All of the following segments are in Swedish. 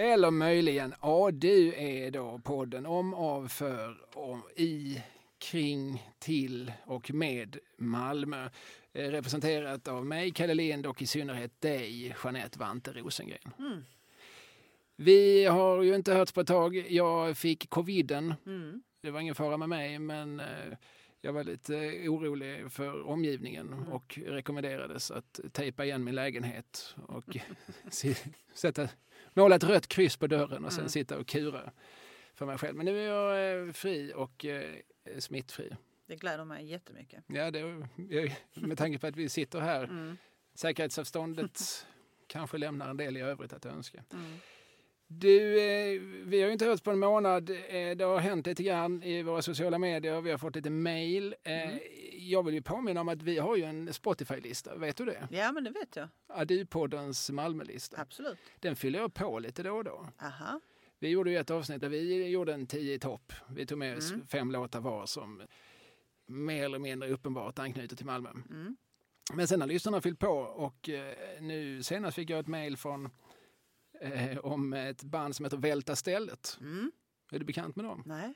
Eller möjligen, ja du är då podden om, av, för, om, i, kring, till och med Malmö. Eh, representerat av mig, Kalle Lind och i synnerhet dig, Jeanette Vante Rosengren. Mm. Vi har ju inte hörts på ett tag. Jag fick coviden. Mm. Det var ingen fara med mig, men eh, jag var lite orolig för omgivningen Mm. och rekommenderades att tejpa igen min lägenhet och sätta, måla ett rött kryss på dörren och sen Mm. sitta och kura för mig själv. Men nu är jag eh, fri och eh, smittfri. Det gläder mig jättemycket. Ja, det, med tanke på att vi sitter här, Mm. säkerhetsavståndet kanske lämnar en del i övrigt att önska. Mm. Du, eh, vi har ju inte hörts på en månad. Eh, det har hänt lite grann i våra sociala medier. Vi har fått lite mail. Eh, Mm. Jag vill ju påminna om att vi har ju en Spotify-lista. Vet du det? Ja, men det vet jag. Adu-poddens Malmö-lista. Absolut. Den fyller jag på lite då och då. Aha. Vi gjorde ju ett avsnitt där vi gjorde en 10 i topp. Vi tog med oss Mm. fem låtar var som mer eller mindre uppenbart anknyter till Malmö. Mm. Men sen har lyssnarna fyllt på och nu senast fick jag ett mejl från eh, om ett band som heter Välta stället. Mm. Är du bekant med dem? Nej.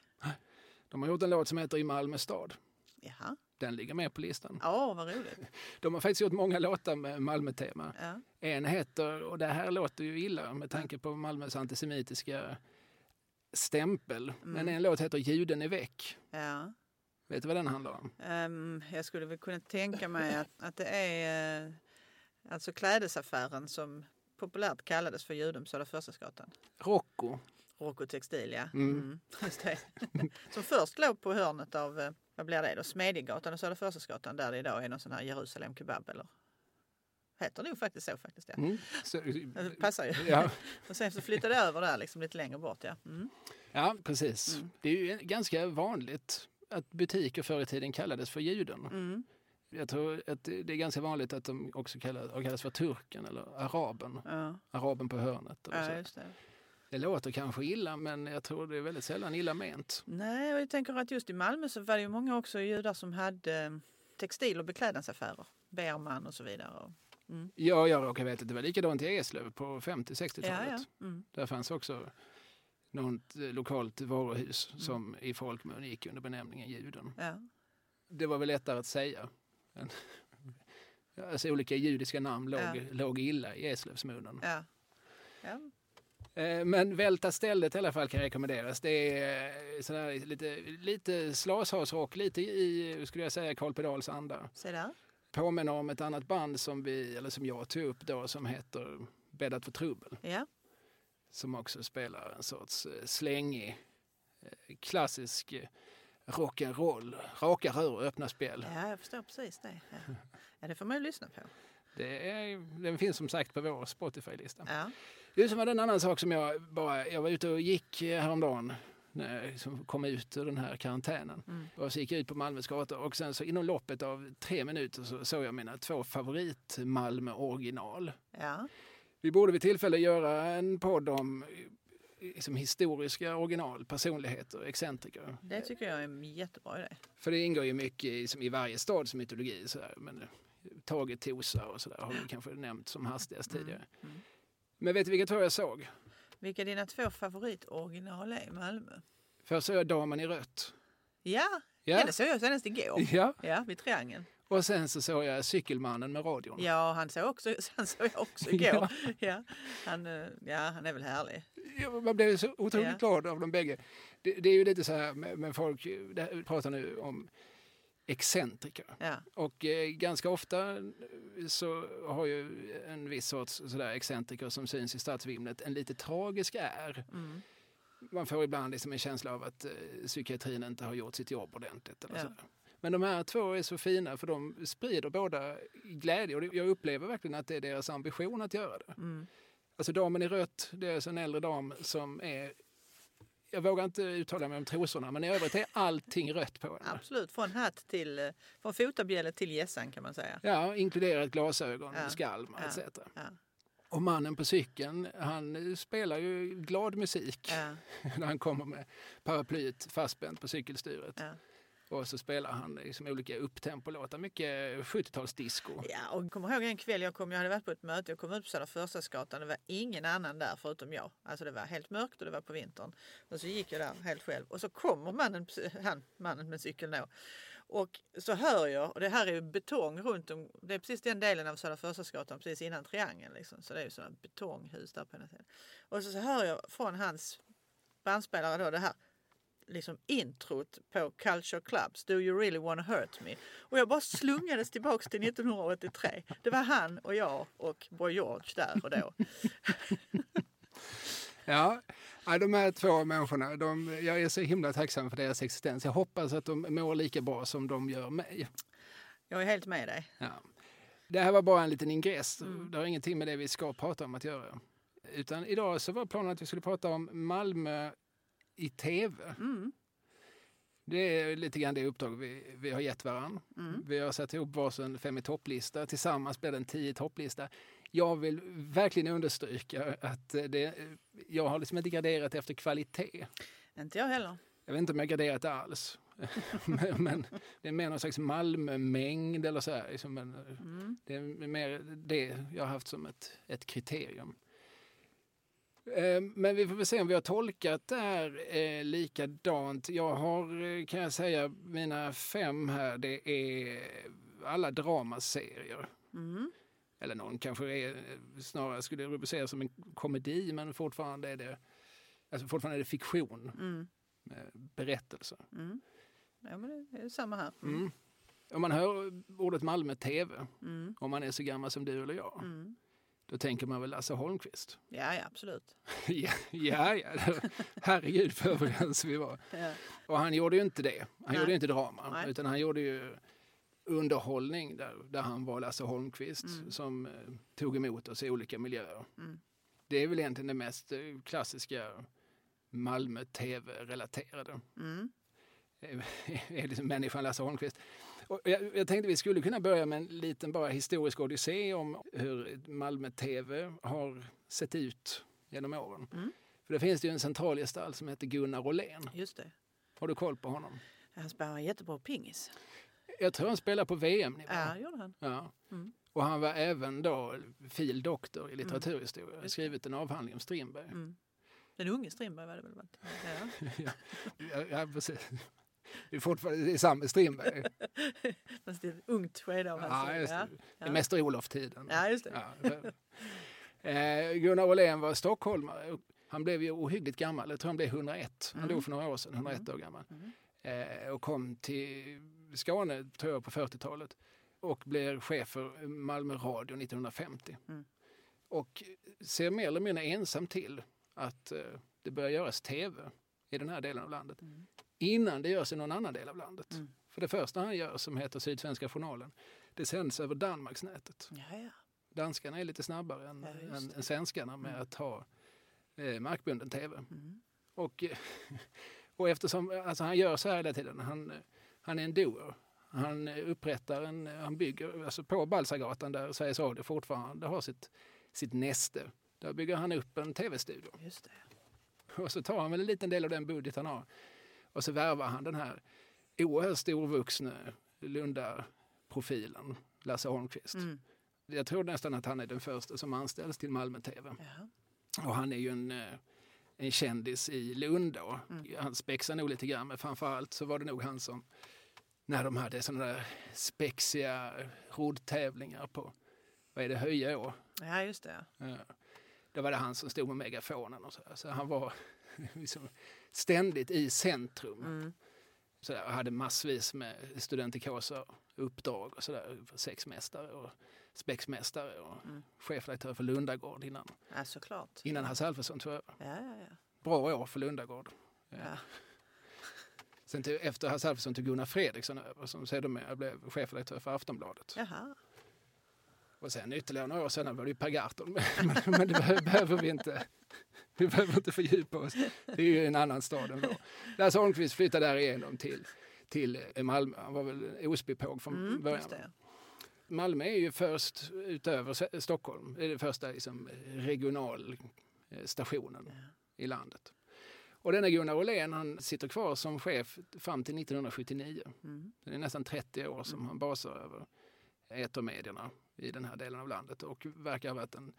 De har gjort en låt som heter I Malmö stad. Jaha. Den ligger med på listan. Ja, vad roligt. De har faktiskt gjort många låtar med Malmö-tema. Ja. En heter, och det här låter ju illa med tanke på Malmös antisemitiska stämpel, men Mm. en låt heter Juden är väck. ja. Vet du vad den handlar om? Ehm, jag skulle väl kunna tänka mig att, att det är eh, alltså klädesaffären som populärt kallades för Judum Södra Förstadsgatan. Rocco. Rocco Textil, ja. Mm. Mm, det. som först låg på hörnet av, eh, vad blir det då, Smedjegatan och Södra Förstadsgatan där det idag är någon sån här Jerusalem kebab eller? Heter nog faktiskt så faktiskt ja. Mm. Så, Det passar ju. ja, Och sen så flyttade jag över där liksom lite längre bort ja. Mm. ja, precis. Mm. Det är ju ganska vanligt att butiker förr i tiden kallades för juden. Mm. Jag tror att det är ganska vanligt att de också kallas, har kallats för turken eller araben. Ja. Araben på hörnet. Och ja, så. det. Det låter kanske illa, men jag tror det är väldigt sällan illa ment. Nej, och jag tänker att just i Malmö så var det ju många också judar som hade eh, textil och beklädnadsaffärer. Berman och så vidare. Mm. Ja, jag råkar veta att det var likadant i Eslöv på 50-60-talet. Ja, ja. Mm. Där fanns också något eh, lokalt varuhus som i folkmun gick under benämningen Juden. ja. Det var väl lättare att säga. Alltså olika judiska namn låg, Ja. låg illa i Eslövsmunnen. ja. ja. Eh, Men Välta stället i alla fall kan rekommenderas. Det är eh, sådär lite, lite slashasrock, lite i, skulle jag säga, Carl Pedals anda. Påminner om ett annat band som, vi, eller som jag tog upp då som heter Bäddat för trubbel. Ja. Som också spelar en sorts eh, slängig, klassisk rock'n'roll. Raka rör och öppna spel. ja, jag förstår precis det. Ja. ja, det får man ju lyssna på. Det är, den finns som sagt på vår Spotify-lista. Ja. Det som var en annan sak som jag bara, jag var ute och gick eh, häromdagen när jag liksom kom ut ur den här karantänen. Mm. Och så gick jag ut på Malmös gator och sen så inom loppet av tre minuter så såg jag mina två favorit Malmö original. Ja. Vi borde vid tillfälle göra en podd om liksom, historiska original, personligheter, excentriker. Det tycker jag är en jättebra idé. För det ingår ju mycket i, som i varje stads mytologi. Sådär. Men eh, Tage Tosa och sådär har vi kanske nämnt som hastigast tidigare. mm. Men vet du vilka två jag såg? Vilka dina två favoritoriginal är i Malmö? Först såg jag Damen i rött. Ja, Ja. det såg jag senast igår. Ja, Ja, vid Triangeln. Och sen så såg jag Cykelmannen med radion. Ja, han såg, också, han såg jag också igår. Ja. Han, eh, ja, han är väl härlig. Ja, Man blev så otroligt Ja. glad av de bägge. Det, det är ju lite så här med, med folk, det pratar nu om excentriker. Ja. Och eh, ganska ofta så har ju en viss sorts sådär excentriker som syns i stadsvimlet en lite tragisk är. Mm. Man får ibland liksom en känsla av att eh, psykiatrin inte har gjort sitt jobb ordentligt. Eller Ja. sådär. Men de här två är så fina för de sprider båda glädje och jag upplever verkligen att det är deras ambition att göra det. Mm. Alltså damen i rött, det är alltså en äldre dam som är jag vågar inte uttala mig om trosorna, men i övrigt är allting rött på henne. Absolut, från hatt till, från fotabjälle till gässan kan man säga. Ja, inkluderat glasögon, Ja. skalm Ja. etc. Ja. Och mannen på cykeln, han spelar ju glad musik när han kommer med paraplyet fastspänt på cykelstyret. Och så spelar han liksom olika upptempolåtar, mycket 70-talsdisco. Ja, och kommer ihåg en kväll jag kom, jag hade varit på ett möte, jag kom ut på Södra Förstadsgatan, det var ingen annan där förutom jag. Alltså det var helt mörkt och det var på vintern. Och så gick jag där helt själv och så kommer mannen, han, mannen med cykeln då. Och så hör jag, och det här är ju betong runt om, det är precis den delen av Södra Förstadsgatan precis innan triangeln liksom. Så det är ju sådana betonghus där på ena sidan. Och så, så hör jag från hans bandspelare då det här liksom introt på Culture Clubs, Do you really wanna hurt me? Och jag bara slungades tillbaks till 1983. Det var han och jag och Boy George där och då. ja, de här två människorna, de, jag är så himla tacksam för deras existens. Jag hoppas att de mår lika bra som de gör mig. Jag är helt med dig. Ja. Det här var bara en liten ingress. Mm. Det har ingenting med det vi ska prata om att göra. Utan idag så var planen att vi skulle prata om Malmö i tv. Mm. Det är lite grann det uppdrag vi, vi har gett varandra. Mm. Vi har satt ihop varsin fem i topplista. Tillsammans blir det en tio topplista. Jag vill verkligen understryka att det, jag har liksom inte graderat efter kvalitet. Inte jag heller. Jag vet inte om jag graderat alls. men det är mer någon slags Malmö-mängd eller så här. Liksom, mm. Det är mer det jag har haft som ett, ett kriterium. Eh, men vi får väl se om vi har tolkat det här eh, likadant. Jag har, eh, kan jag säga, mina fem här, det är alla dramaserier. Mm. Eller någon kanske är, snarare skulle rubriceras som en komedi, men fortfarande är det, alltså fortfarande är det fiktion. Mm. Berättelser. Mm. Ja, men det är samma här. Mm. Om man hör ordet Malmö TV, mm. om man är så gammal som du eller jag, mm. Då tänker man väl Lasse Holmqvist? Ja, ja absolut. ja, ja, ja. herregud för överens vi var. Ja. Och han gjorde ju inte det. Han Nej. gjorde inte drama, Nej. utan han gjorde ju underhållning där, där han var Lasse Holmqvist mm. som eh, tog emot oss i olika miljöer. Mm. Det är väl egentligen det mest eh, klassiska Malmö TV-relaterade. Mm. är liksom människan Lasse Holmqvist. Jag, jag, tänkte vi skulle kunna börja med en liten bara historisk odyssé om hur Malmö TV har sett ut genom åren. Mm. För det finns ju en centralgestalt som heter Gunnar Åhlén. Just det. Har du koll på honom? Han spelar jättebra pingis. Jag tror han spelar på VM-nivå. Ja, gjorde han. Ja. Mm. Och han var även då fil. doktor i litteraturhistoria. Mm. skrivit en avhandling om Strindberg. Mm. Den unge Strindberg var det väl? Ja. ja, ja, precis. Det är fortfarande det är samma Strindberg. Fast det är ett ungt skede av hans ja. Ja. Det är Mäster Olof-tiden. Ja, just det. Ja. Eh, Gunnar Åhlén var stockholmare. Han blev ju ohyggligt gammal. Jag tror han blev 101. Han mm. dog för några år sedan, 101 mm. år gammal. Mm. Eh, och kom till Skåne, tror jag, på 40-talet. Och blev chef för Malmö Radio 1950. Mm. Och ser mer eller mindre ensam till att eh, det börjar göras tv i den här delen av landet. Mm innan det görs i någon annan del av landet. Mm. För det första han gör, som heter Sydsvenska journalen, det sänds över Danmarksnätet. Ja, ja. Danskarna är lite snabbare än, ja, än, än svenskarna med mm. att ha eh, markbunden tv. Mm. Och, och eftersom alltså han gör så här hela tiden, han, han är en doer. Han upprättar en, han bygger, alltså på Balsagatan där Sveriges Radio fortfarande har sitt, sitt näste. Där bygger han upp en tv-studio. Just det. Och så tar han väl en liten del av den budget han har och så värvar han den här oerhört storvuxne Lunda-profilen, Lasse Holmqvist. Mm. Jag tror nästan att han är den första som anställs till Malmö TV. Ja. Och han är ju en, eh, en kändis i Lund då. Mm. Han spexar nog lite grann, men framförallt så var det nog han som när de hade sådana där spexiga roddtävlingar på, vad är det, Höjeå? Ja, just det. Ja. Då var det han som stod med megafonen och så. Så han var liksom ständigt i centrum. Mm. Så där, hade massvis med studentikosa uppdrag och sådär. Sexmästare och spexmästare och mm. chefredaktör för Lundagård innan. Ja, såklart. Innan Hasse Alfredson tog över. Ja, ja, ja. Bra år för Lundagård. Ja. ja. Sen till, efter Hasse Alfredson tog Gunnar Fredriksson över som sedermera blev chefredaktör för Aftonbladet. Jaha. Och sen ytterligare några år senare var det Per Gahrton. Men, men det behöver vi inte. Vi behöver inte fördjupa oss. Det är ju en annan stad än vår. Lasse Holmqvist flyttade därigenom till, till Malmö. Han var väl Osbypåg från mm, början. Malmö är ju först utöver Stockholm, är det första liksom, regionalstationen ja. i landet. Och denna Gunnar Åhlén han sitter kvar som chef fram till 1979. Mm. Det är nästan 30 år som Mm. han basar över etermedierna i den här delen av landet och verkar ha varit en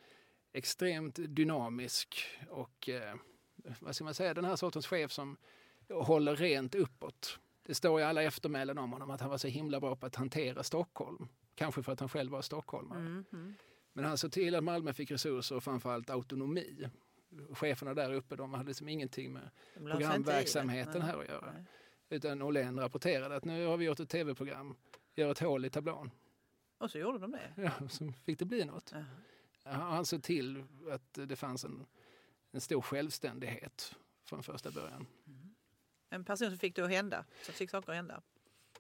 extremt dynamisk och eh, vad ska man säga, den här sortens chef som håller rent uppåt. Det står i alla eftermälen om honom att han var så himla bra på att hantera Stockholm. Kanske för att han själv var stockholmare. Mm. Mm. Men han såg till att Malmö fick resurser och framförallt autonomi. Cheferna där uppe de hade liksom ingenting med programverksamheten här att göra. Nej. Utan Åhlén rapporterade att nu har vi gjort ett tv-program, gör ett hål i tablån. Och så gjorde de det. Ja, så fick det bli något. Ja. Han såg till att det fanns en, en stor självständighet från första början. En person som fick det att hända. Som fick saker att hända.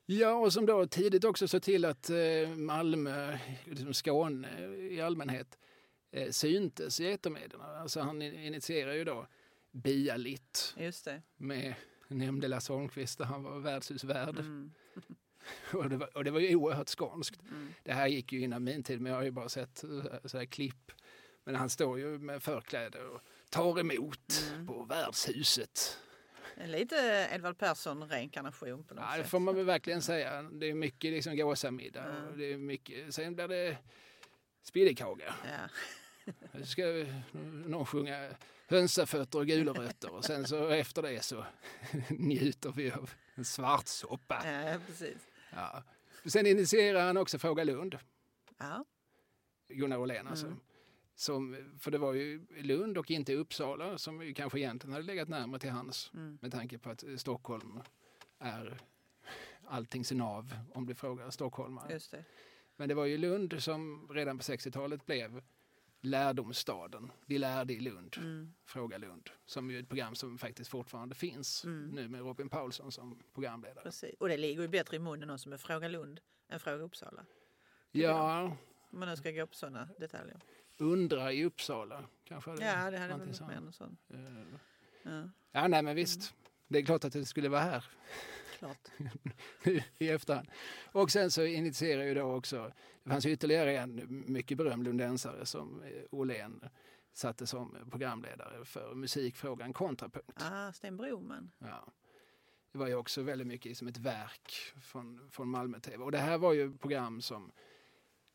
Ja, och som då tidigt också såg till att eh, Malmö, liksom Skåne i allmänhet, eh, syntes i etermedierna. Alltså han i- initierar ju då Bialit Just det. med nämnde Lasse Holmqvist där han var värdshusvärd. Mm. Och, det var, och det var ju oerhört skånskt. Mm. Det här gick ju innan min tid, men jag har ju bara sett eh, så här klipp. Men han står ju med förkläde och tar emot Mm. på värdshuset. Lite Edvard Persson-reinkarnation på något Ja, det sätt. får man väl verkligen säga. Det är mycket liksom gåsamiddag Mm. det är mycket. Sen blir det spillekaga. Ja. Nu ska någon sjunga hönsafötter och gula rötter och sen så efter det så njuter vi av en svartsoppa. ja, precis. Ja. Sen initierar han också Fråga Lund, Ja. Gunnar Åhlén alltså. Mm. Som, för det var ju Lund och inte Uppsala som kanske egentligen hade legat närmare till hans Mm. med tanke på att eh, Stockholm är alltings nav om du frågar stockholmare. Men det var ju Lund som redan på 60-talet blev lärdomsstaden. Vi lärde i Lund, Mm. Fråga Lund, som ju är ett program som faktiskt fortfarande finns Mm. nu med Robin Paulsson som programledare. Precis. Och det ligger ju bättre i munnen som är Fråga Lund än Fråga Uppsala. Ja, Om man nu ska gå på sådana detaljer. undra i Uppsala kanske. Ja, det hade varit sånt. mer än sån. Eh, Ja, Ja, nej men visst. Det är klart att det skulle vara här klart. i efterhand. Och sen så initierar ju då också, det fanns ytterligare en mycket berömd lundensare som eh, Åhlén satte som programledare för musikfrågan Kontrapunkt. Ah, Sten Broman. Ja. Det var ju också väldigt mycket som ett verk från, från Malmö TV. Och det här var ju program som,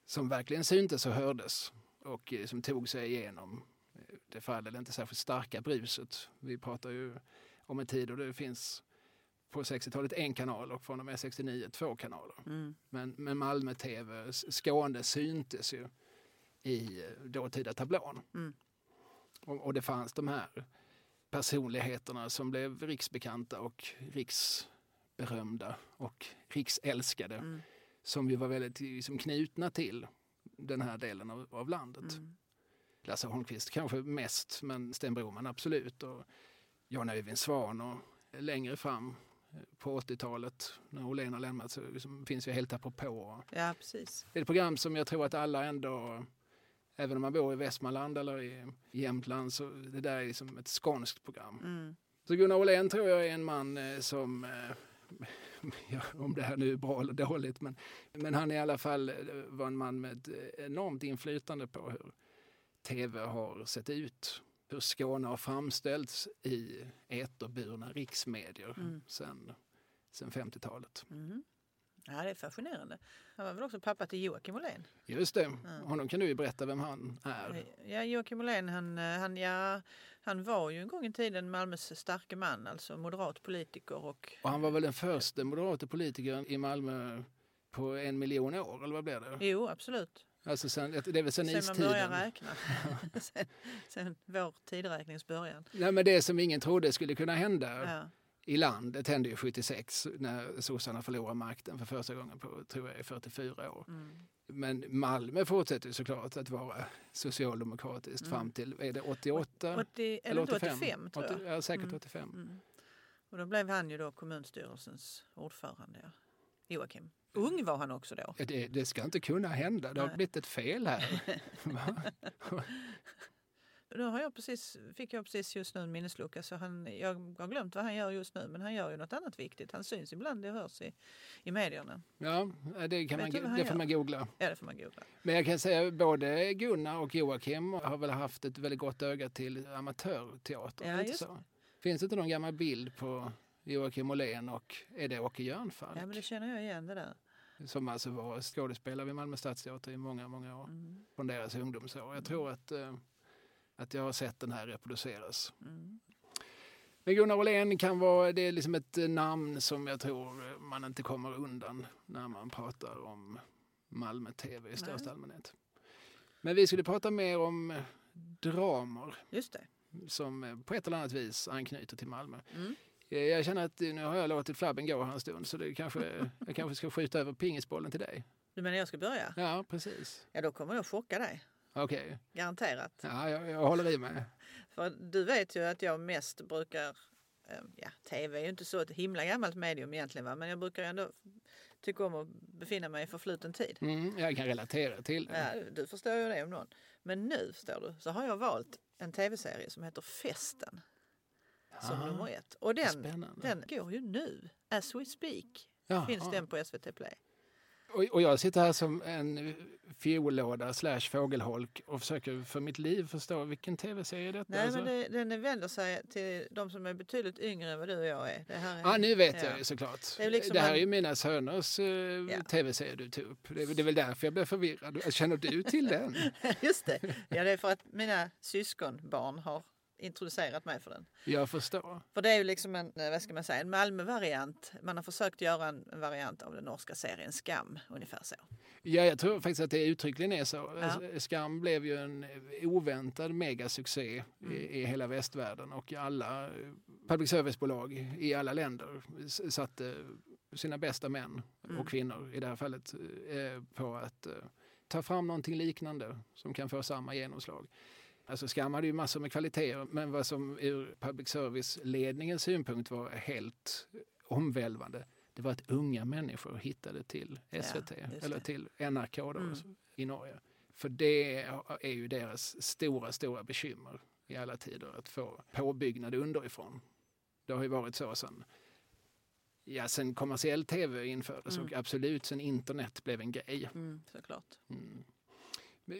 som verkligen syntes och hördes och eh, som tog sig igenom eh, det för all del inte särskilt starka bruset. Vi pratar ju om en tid då det finns på 60-talet en kanal och från och med 69 två kanaler. Mm. Men, men Malmö TV, Skåne syntes ju i eh, dåtida tablån. Mm. Och, och det fanns de här personligheterna som blev riksbekanta och riksberömda och riksälskade Mm. som ju var väldigt liksom, knutna till den här delen av, av landet. Mm. Lasse Holmqvist kanske mest, men Sten Broman absolut. Och Jan Öjvind Svan och längre fram eh, på 80-talet när Åhlén har lämnat så liksom, finns ju helt apropå. Ja, precis. Det är ett program som jag tror att alla ändå, även om man bor i Västmanland eller i Jämtland, så det där är liksom ett skånskt program. Mm. Så Gunnar Åhlén tror jag är en man eh, som, eh, ja, om det här nu är bra eller dåligt, men, men han i alla fall var en man med ett enormt inflytande på hur tv har sett ut. Hur Skåne har framställts i eterburna riksmedier Mm. sen, sen 50-talet. Mm. Ja, det är fascinerande. Han var väl också pappa till Joakim Åhlén? Just det, honom kan du ju berätta vem han är. Ja, Joakim Åhlén, han, han, ja, han var ju en gång i tiden Malmös starke man, alltså moderat politiker och Och han var väl den första moderata politikern i Malmö på en miljon år, eller vad blev det? Jo, absolut. Alltså sen, det är väl sen, Sen man istiden? börjar räkna. sen, sen vår tideräknings början. Nej, men det som ingen trodde skulle kunna hända Ja. i landet hände ju 76 när sossarna förlorade makten för första gången på tror jag, 44 år. Mm. Men Malmö fortsätter ju såklart att vara socialdemokratiskt Mm. fram till är det 88? 80, eller inte 85, tror jag. 80, ja, säkert Mm. 85. Mm. Och då blev han ju då kommunstyrelsens ordförande. Ja. Joakim. Ung var han också då. Det, det ska inte kunna hända, det har Nej. blivit ett fel här. Nu har jag precis, fick jag precis just nu en minneslucka så han, jag har glömt vad han gör just nu men han gör ju något annat viktigt. Han syns ibland, det hörs i, i medierna. ja, det, kan Vet man, det får man googla. Ja, det får man googla. Men jag kan säga både Gunnar och Joakim har väl haft ett väldigt gott öga till amatörteater. Ja, just så. Finns det inte någon gammal bild på Joakim Åhlén och är det Åke Jörnfalk? Ja, men det känner jag igen det där. Som alltså var skådespelare vid Malmö Stadsteater i många, många år. Mm. Från deras ungdomsår. Jag tror att, eh, att jag har sett den här reproduceras. Mm. Men Gunnar Åhlén kan vara, det är liksom ett eh, namn som jag tror man inte kommer undan när man pratar om Malmö TV i största Nej. allmänhet. Men vi skulle prata mer om eh, dramer Just det. som eh, på ett eller annat vis anknyter till Malmö. Mm. Eh, Jag känner att eh, nu har jag låtit flabben gå här en stund så det kanske, jag kanske ska skjuta över pingisbollen till dig. Du menar jag ska börja? Ja, precis. Ja, då kommer jag chocka dig. Okej, Garanterat. ja, jag, jag håller i mig. För du vet ju att jag mest brukar, eh, ja tv är ju inte så ett himla gammalt medium egentligen va? men jag brukar ändå tycka om att befinna mig i förfluten tid. Mm, jag kan relatera till det. Ja, du förstår ju det om någon. Men nu förstår du så har jag valt en tv-serie som heter Festen som Ah, nummer ett. Och den, Spännande. den går ju nu, as we speak. Jaha. Finns den på SVT Play. Och, och jag sitter här som en fiollåda slash fågelholk och försöker för mitt liv förstå vilken tv-serie detta Nej, är. men det, den vänder sig till de som är betydligt yngre än vad du och jag är. Det här är Ja, nu vet ja. jag ju såklart. Det är liksom det här en- är ju mina söners uh, Ja. tv-serie du tog upp. Det är, det är väl därför jag blev förvirrad. Känner du till den? Just det. Ja, det är för att mina syskonbarn har introducerat mig för den. Jag förstår. För det är ju liksom en, eh, vad ska man säga, en Malmö-variant. Man har försökt göra en, variant av den norska serien Skam, ungefär så. Ja, jag tror faktiskt att det uttryckligen är så. Ja. Alltså, Skam blev ju en oväntad megasuccé Mm. i, i hela västvärlden och alla eh, public service-bolag i alla länder satte sina bästa män Mm. och kvinnor i det här fallet eh, på att ta fram någonting liknande som kan få samma genomslag. Alltså Skam hade ju massor med kvaliteter men vad som ur public service-ledningens synpunkt var helt omvälvande det var att unga människor hittade till SVT just eller till NRK då, Mm. i Norge. För det är ju deras stora, stora bekymmer i alla tider att få påbyggnad underifrån. Det har ju varit så sen, ja, sen kommersiell tv infördes Mm. och absolut sen internet blev en grej. Mm, såklart. Mm.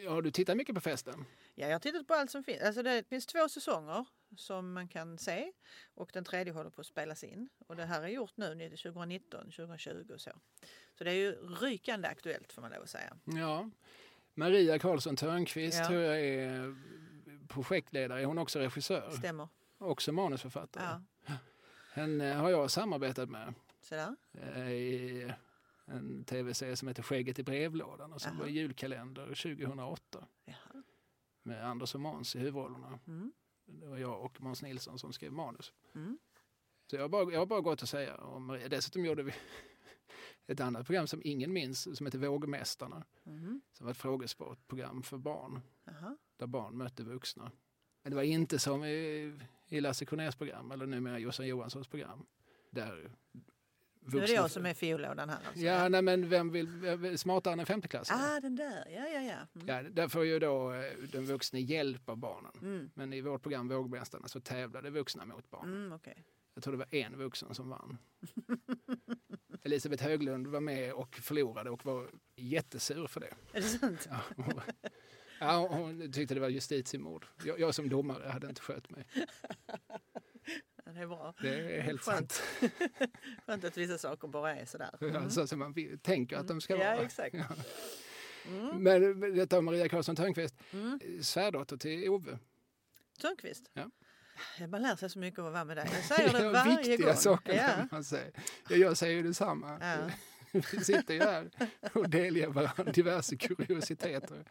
Har du tittat mycket på festen? Ja, jag har tittat på allt som finns. Alltså det finns två säsonger som man kan se och den tredje håller på att spelas in. Och det här är gjort nu 2019, 2020 och så. Så det är ju rykande aktuellt får man lov att säga. Ja. Maria Karlsson Törnqvist Ja. tror jag är projektledare. Är hon också regissör? Stämmer. Också manusförfattare. Ja, Henne har jag samarbetat med. så där. eh, i en tv-serie som heter Skägget i brevlådan och som Jaha. var julkalender 2008 Jaha. Med Anders och Måns i huvudrollerna. Mm. Det var jag och Måns Nilsson som skrev manus. Mm. Så jag har bara, jag har bara gått att säga om Maria. Dessutom gjorde vi ett annat program som ingen minns som heter Vågmästarna. Mm. Som var ett frågesportprogram för barn Jaha. där barn mötte vuxna. Men det var inte som i, i Lasse Kronérs program eller numera Jossan Johanssons program. Där Nu är det jag som är fiollådan här alltså. Ja, nej, men vem vill, vem smartare än en femteklassare? Ah, den där. Ja, ja, ja. Mm. Ja, där får ju då eh, den vuxne hjälp av barnen. Mm. Men i vårt program Vågmästarna så tävlade vuxna mot barn. Mm, okej. Jag tror det var en vuxen som vann. Elisabeth Höglund var med och förlorade och var jättesur för det. Är det sant? Ja, hon, ja, hon tyckte det var justitiemord. Jag, jag som domare hade inte skött mig. Ja, det är bra. Det är helt Skönt. sant. Skönt att vissa saker bara är sådär. Mm. Så som man tänker att de ska Ja, vara. exakt. Ja. Mm. Men detta om Maria Karlsson Törnqvist, Mm. svärdotter till Ove. Törnqvist? Ja. Man lär sig så mycket av att vara med dig. Jag säger det Ja, varje viktiga gång. saker Ja. man säga. Ja, jag säger ju detsamma. Ja. Vi sitter ju här och delger varandra diverse kuriositeter.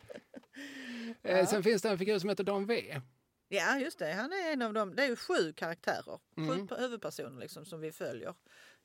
Eh, Sen finns det en figur som heter Don V. ja, just det. Han är en av dem. Det är ju sju karaktärer, Mm. sju huvudpersoner liksom, som vi följer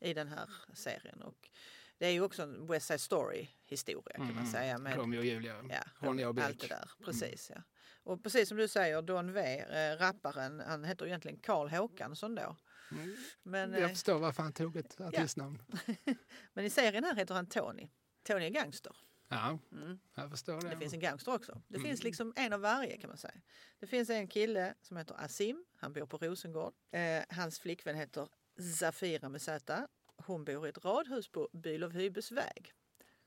i den här serien. Och det är ju också en West Side Story historia kan man säga. Med, Romeo och Julia, ja, Ronja och allt det Beck. där. Precis, ja. Och precis som du säger, Don V, eh, rapparen, han heter egentligen Karl Håkansson då. Mm. Men, Jag eh, förstår varför han tog ett artistnamn. men i serien här heter han Tony. Tony är gangster. Ja, Mm. jag förstår det. Det finns en gangster också. Det Mm. finns liksom en av varje kan man säga. Det finns en kille som heter Asim. Han bor på Rosengård. Eh, hans flickvän heter Zafira med Z. Hon bor i ett radhus på Bylov Hybes väg.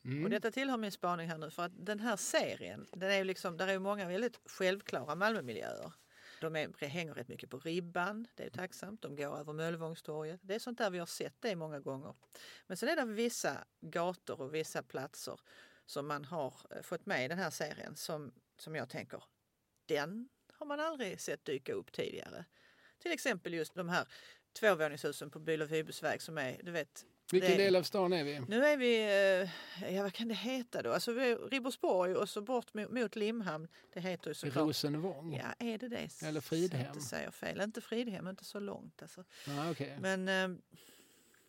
Och Mm. detta tillhör min spaning här nu för att den här serien, den är ju liksom, där är ju många väldigt självklara Malmömiljöer. De är, hänger rätt mycket på ribban, det är tacksamt. De går över Möllevångstorget. Det är sånt där vi har sett det många gånger. Men sen är det vissa gator och vissa platser som man har eh, fått med i den här serien som, som jag tänker, den har man aldrig sett dyka upp tidigare. Till exempel just de här tvåvåningshusen på Bülow väg som är, du vet, vilken det, del av stan är vi? Nu är vi, eh, ja vad kan det heta då? Alltså är Ribersborg och så bort mot, mot Limhamn. Det heter ju såklart... Rosenvång? Ja, är det det? Eller Fridhem? Så inte säger fel. Inte Fridhem, inte så långt alltså. Ah, okay. Men eh,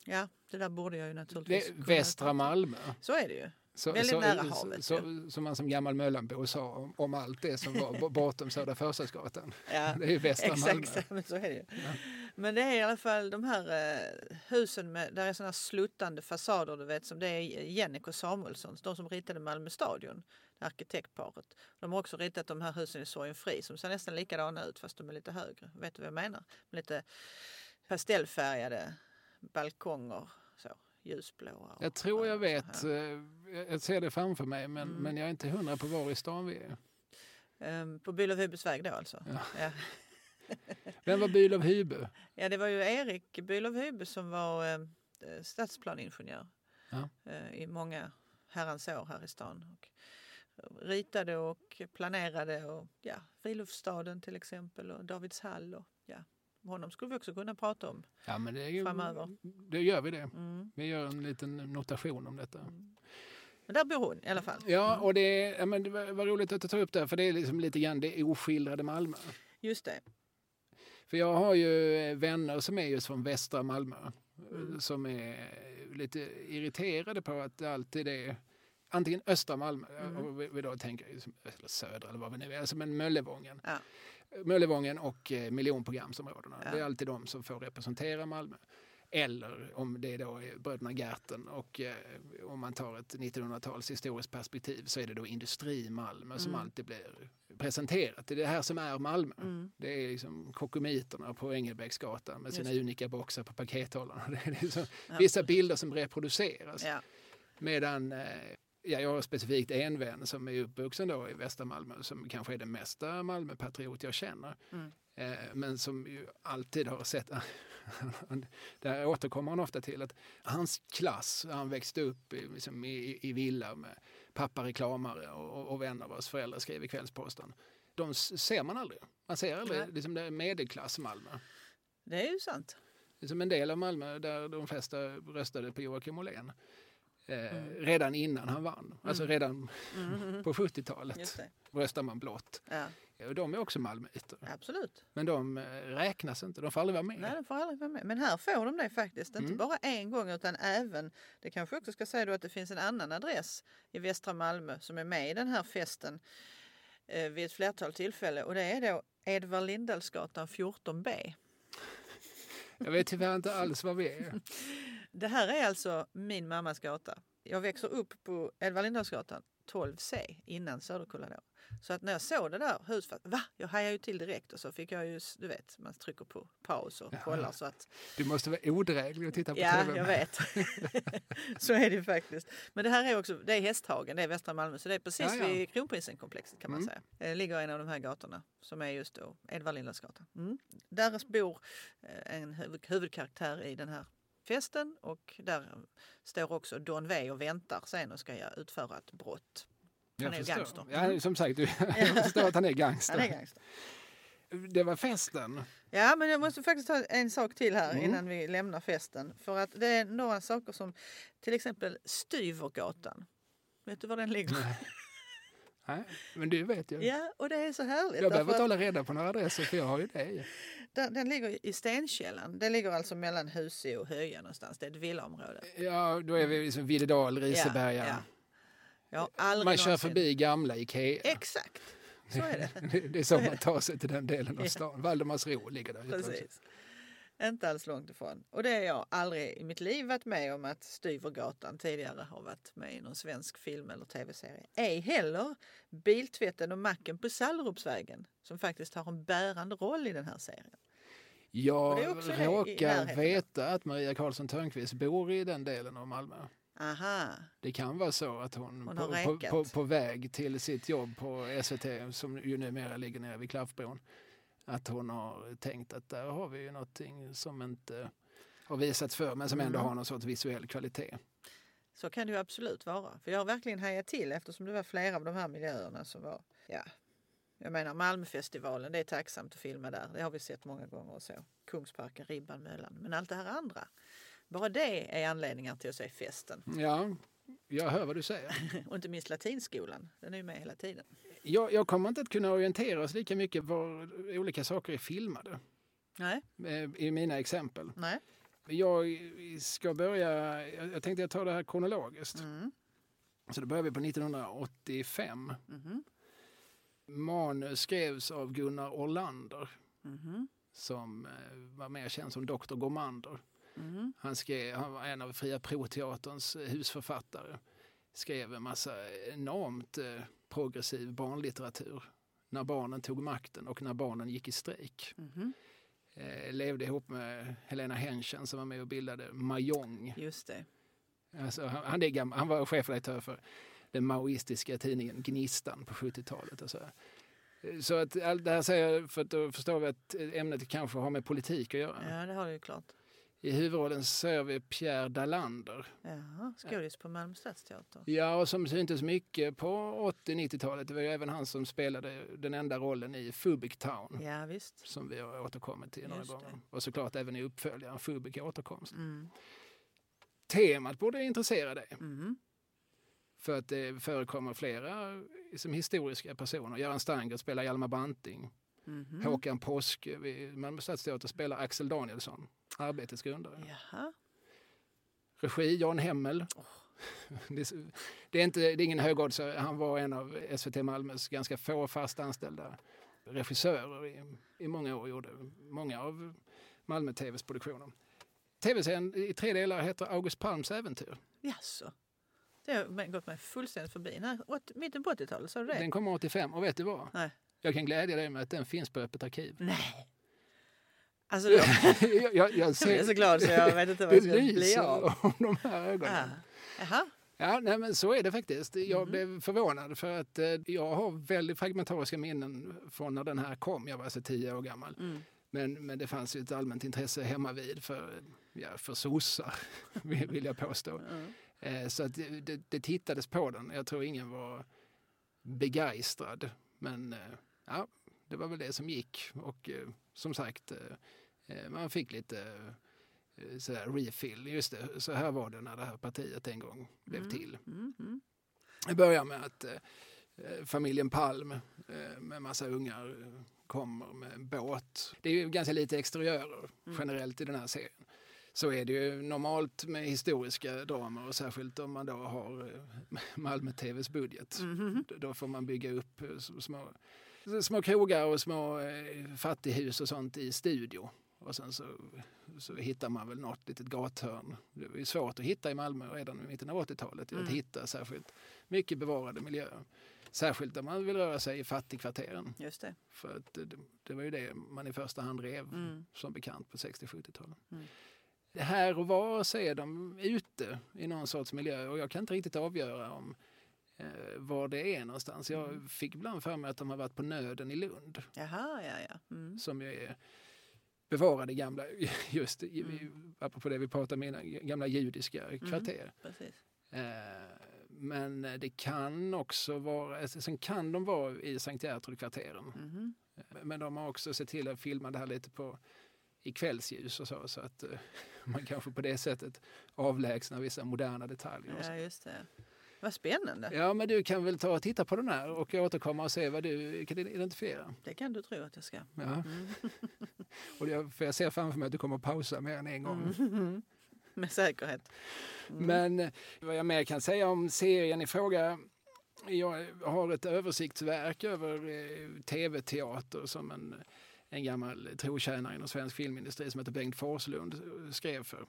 ja, det där borde jag ju naturligtvis det, Västra Malmö? Så är det ju. Så, Väldigt så, nära havet. Så, så, som man som gammal Möllanbo sa om, om, allt det som var bortom Södra Förstadsgatan. Ja, det är ju västra exakt, Men så är det ju. Ja. Men det är i alla fall de här eh, husen med, där är sådana sluttande fasader du vet som det är Jennik och Samuelsson, de som ritade Malmö stadion, arkitektparet. De har också ritat de här husen i Sorgenfri som ser nästan likadana ut fast de är lite högre. Vet du vad jag menar? Lite pastellfärgade balkonger. Så ljusblåa. Jag tror jag vet. Eh, jag ser det framför mig men, mm. men jag är inte hundra på var i stan vi är. Um, på Bülow Hybesväg då alltså? Ja. ja. Vem var Bülow Hybe? Ja det var ju Erik Bülow Hybe som var eh, stadsplaningenjör ja. eh, i många herrans år här i stan. Och ritade och planerade och ja, Friluftsstaden till exempel och Davidshall och ja, honom skulle vi också kunna prata om ja, men det är ju, framöver. Då gör vi det. Mm. Vi gör en liten notation om detta. Mm. Men där bor hon i alla fall. Ja, och det, ja, men det var, roligt att du tar upp det, för det är liksom lite grann det oskildrade Malmö. Just det. För jag har ju vänner som är just från västra Malmö mm. som är lite irriterade på att det alltid är antingen östra Malmö, mm. och vi, vi då tänker eller södra eller vad vi nu är, alltså men Möllevången. Ja. Möllevången och eh, miljonprogramsområdena. Ja. Det är alltid de som får representera Malmö. Eller om det då är bröderna Gerten och eh, om man tar ett 1900-tals historiskt perspektiv så är det då industri Malmö mm. som alltid blir presenterat. Det är det här som är Malmö. Mm. Det är liksom kokomiterna på Engelbrektsgatan med sina unika boxar på pakethållarna. Det är liksom vissa bilder som reproduceras. Ja. Medan eh, Ja, jag har specifikt en vän som är uppvuxen då i västra Malmö som kanske är den mesta Malmöpatriot jag känner. Mm. Eh, men som ju alltid har sett, där återkommer han ofta till att hans klass, han växte upp i, liksom i, i villa med pappa reklamare och, och vänner vars föräldrar skrev i Kvällsposten. De ser man aldrig. Man ser aldrig liksom det medelklass Malmö. Det är ju sant. Som en del av Malmö där de flesta röstade på Joakim Ollén. Eh, mm. redan innan han vann. Alltså mm. Redan mm. på 70-talet röstar man blått. Ja. Och de är också malmöiter. Absolut. Men de eh, räknas inte, de får aldrig vara med. Nej, de får aldrig vara med. Men här får de det faktiskt. Inte mm. bara en gång utan även, det kanske också ska säga då att det finns en annan adress i västra Malmö som är med i den här festen eh, vid ett flertal tillfällen och det är då Edvard Lindalsgatan 14B. Jag vet tyvärr inte alls vad vi är. Det här är alltså min mammas gata. Jag växer upp på Edvard Lindahls 12C innan Söderkulla då. Så att när jag såg det där huset, va? Jag hajade ju till direkt och så fick jag ju, du vet, man trycker på paus och ja. kollar så att... Du måste vara odräglig och titta på ja, TV. Ja, jag vet. så är det faktiskt. Men det här är också, det är Hästhagen, det är västra Malmö, så det är precis ja, ja. vid Kronprinsenkomplexet kan man mm. säga. Det ligger en av de här gatorna som är just då Edvard Lindahls mm. Där bor eh, en huvudkaraktär i den här festen och där står också Don V och väntar sen och ska utföra ett brott. Han jag är gangster. Ja, mm. som sagt, jag förstår att han är gangster. Han är gangster. Det var festen. Ja, men jag måste faktiskt ta en sak till här mm. innan vi lämnar festen. För att det är några saker som till exempel Styvergatan. Vet du var den ligger? Nej, men du vet ju. Ja, och det är så härligt. Jag behöver inte hålla reda på några adresser för jag har ju det. Den, den ligger i Stenkällan. Den ligger alltså mellan Husö och Höja någonstans. Det är ett villaområde. Ja, då är vi liksom Videdal, Riseberga. Ja, ja. Man kör någonsin... förbi gamla Ikea. Exakt, så är det. det är så man tar sig till den delen av stan. Ja. Valdemarsro ligger där. Precis. Inte alls långt ifrån. Och det har jag aldrig i mitt liv varit med om att Styvergatan tidigare har varit med i någon svensk film eller tv-serie. Ej heller biltvätten och macken på Sallerupsvägen som faktiskt har en bärande roll i den här serien. Jag råkar veta att Maria Karlsson Törnqvist bor i den delen av Malmö. Aha. Det kan vara så att hon, hon på, på, på, på, väg till sitt jobb på SVT som ju numera ligger nere vid Klaffbron Att hon har tänkt att där har vi ju någonting som inte har visats för men som ändå Mm. har någon sorts visuell kvalitet. Så kan det ju absolut vara. För jag har verkligen hajat till eftersom det var flera av de här miljöerna som var, ja, jag menar Malmöfestivalen, det är tacksamt att filma där. Det har vi sett många gånger och så. Kungsparken, Ribban, Möllan. Men allt det här andra, bara det är anledningar till att se festen. Ja, jag hör vad du säger. Och inte minst latinskolan, den är ju med hela tiden. Jag, jag kommer inte att kunna orientera oss lika mycket var olika saker är filmade Nej, eh, i mina exempel. nej. Jag ska börja, jag tänkte jag tar det här kronologiskt. Mm. Så då börjar vi på 1985. Mhm. Manus skrevs av Gunnar Orlander Mhm. som eh, var mer känd som Dr. Gormander. Mhm. Han, skrev, han var en av Fria Proteaterns husförfattare. Skrev en massa enormt eh, progressiv barnlitteratur. När barnen tog makten och när barnen gick i strejk. Mhm. Eh, levde ihop med Helena Henschen som var med och bildade Mahjong. Just det. Alltså, han, han, är gammal, han var chefredaktör för den maoistiska tidningen Gnistan på 70-talet. Och så. Eh, så att allt det här säger jag för att då förstår vi att ämnet kanske har med politik att göra. Ja, det har du ju klart. I huvudrollen ser vi Pierre Dalander. Jaha, skådis på Malmö stadsteater. Ja, och som syntes mycket på 80-90-talet. Det var ju även han som spelade den enda rollen i Fubic Town. Ja, visst. Som vi har återkommit till några gånger. Och såklart även i uppföljaren Fubic återkomst. Mm. Temat borde intressera dig. Mhm. För att det förekommer flera som historiska personer. Göran Starngert spelar Hjalmar Branting. Mhm. Håkan Påsk vid Malmö stadsteater spelar Axel Danielsson, Arbetets grundare. Jaha. Regi Jan Hemmel. Det, är, det, är inte, det är ingen högoddsare. Han var en av SVT Malmös ganska få fast anställda regissörer i, i många år. Gjorde många av Malmö TVs produktioner. Tv-serien i tre delar heter August Palms äventyr. Jaså. Det har gått mig fullständigt förbi. Åt, mitten på 80-talet, sa du det? Den kommer 85 och vet du vad? Nej. Jag kan glädja dig med att den finns på Öppet arkiv. Nej. Alltså, jag, jag, jag jag ser, blir så glad så jag vet inte vad jag ska bli av. om de här ögonen. Jaha. Ja, nej, men så är det faktiskt. Jag Mhm. blev förvånad för att eh, jag har väldigt fragmentariska minnen från när den här kom. Jag var alltså tio år gammal. Mm. Men, men det fanns ju ett allmänt intresse hemma vid för, ja, för sossar, vill jag påstå. Mm. Eh, så att det, det, det tittades på den. Jag tror ingen var begeistrad. Men eh, ja, det var väl det som gick. Och eh, som sagt, eh, eh, man fick lite eh, sådär refill. Just det, så här var det när det här partiet en gång blev Mm. till. Mm. Mm. Det börjar med att familjen Palm med massa ungar kommer med en båt. Det är ju ganska lite exteriörer Mm. generellt i den här serien. Så är det ju normalt med historiska dramer och särskilt om man då har Malmö TVs budget. Då får man bygga upp små, små krogar och små eh, fattighus och sånt i studio. Och sen så, så hittar man väl något litet gathörn. Det var ju svårt att hitta i Malmö redan i mitten av 80-talet. Att Mm. hitta särskilt mycket bevarade miljöer. Särskilt om man vill röra sig i fattigkvarteren. Just det. För att det, det var ju det man i första hand rev Mm. som bekant på 60-70-talen. Mm. Här och var så är de ute i någon sorts miljö och jag kan inte riktigt avgöra om var det är någonstans. Jag Mm. fick ibland för mig att de har varit på Nöden i Lund Jaha, ja, ja. Mm. som ju är bevarade gamla, just Mm. apropå det vi pratade om innan, gamla judiska kvarter. Precis. Eh, men det kan också vara, alltså, sen kan de vara i Sankt Gertrud-kvarteren. Mhm. Men de har också sett till att filma det här lite på i kvällsljus och så, så att eh, man kanske på det sättet avlägsnar vissa moderna detaljer. Ja, just det. Vad spännande. Ja, men du kan väl ta och titta på den här och återkomma och se vad du kan identifiera. Det kan du tro att jag ska. Ja. Mm. Och jag, för jag ser framför mig att du kommer att pausa mer än en gång. Mm. Med säkerhet. Mm. Men eh, vad jag mer kan säga om serien i fråga. Jag har ett översiktsverk över eh, tv-teater som en, en gammal trotjänare inom svensk filmindustri som heter Bengt Forslund eh, skrev för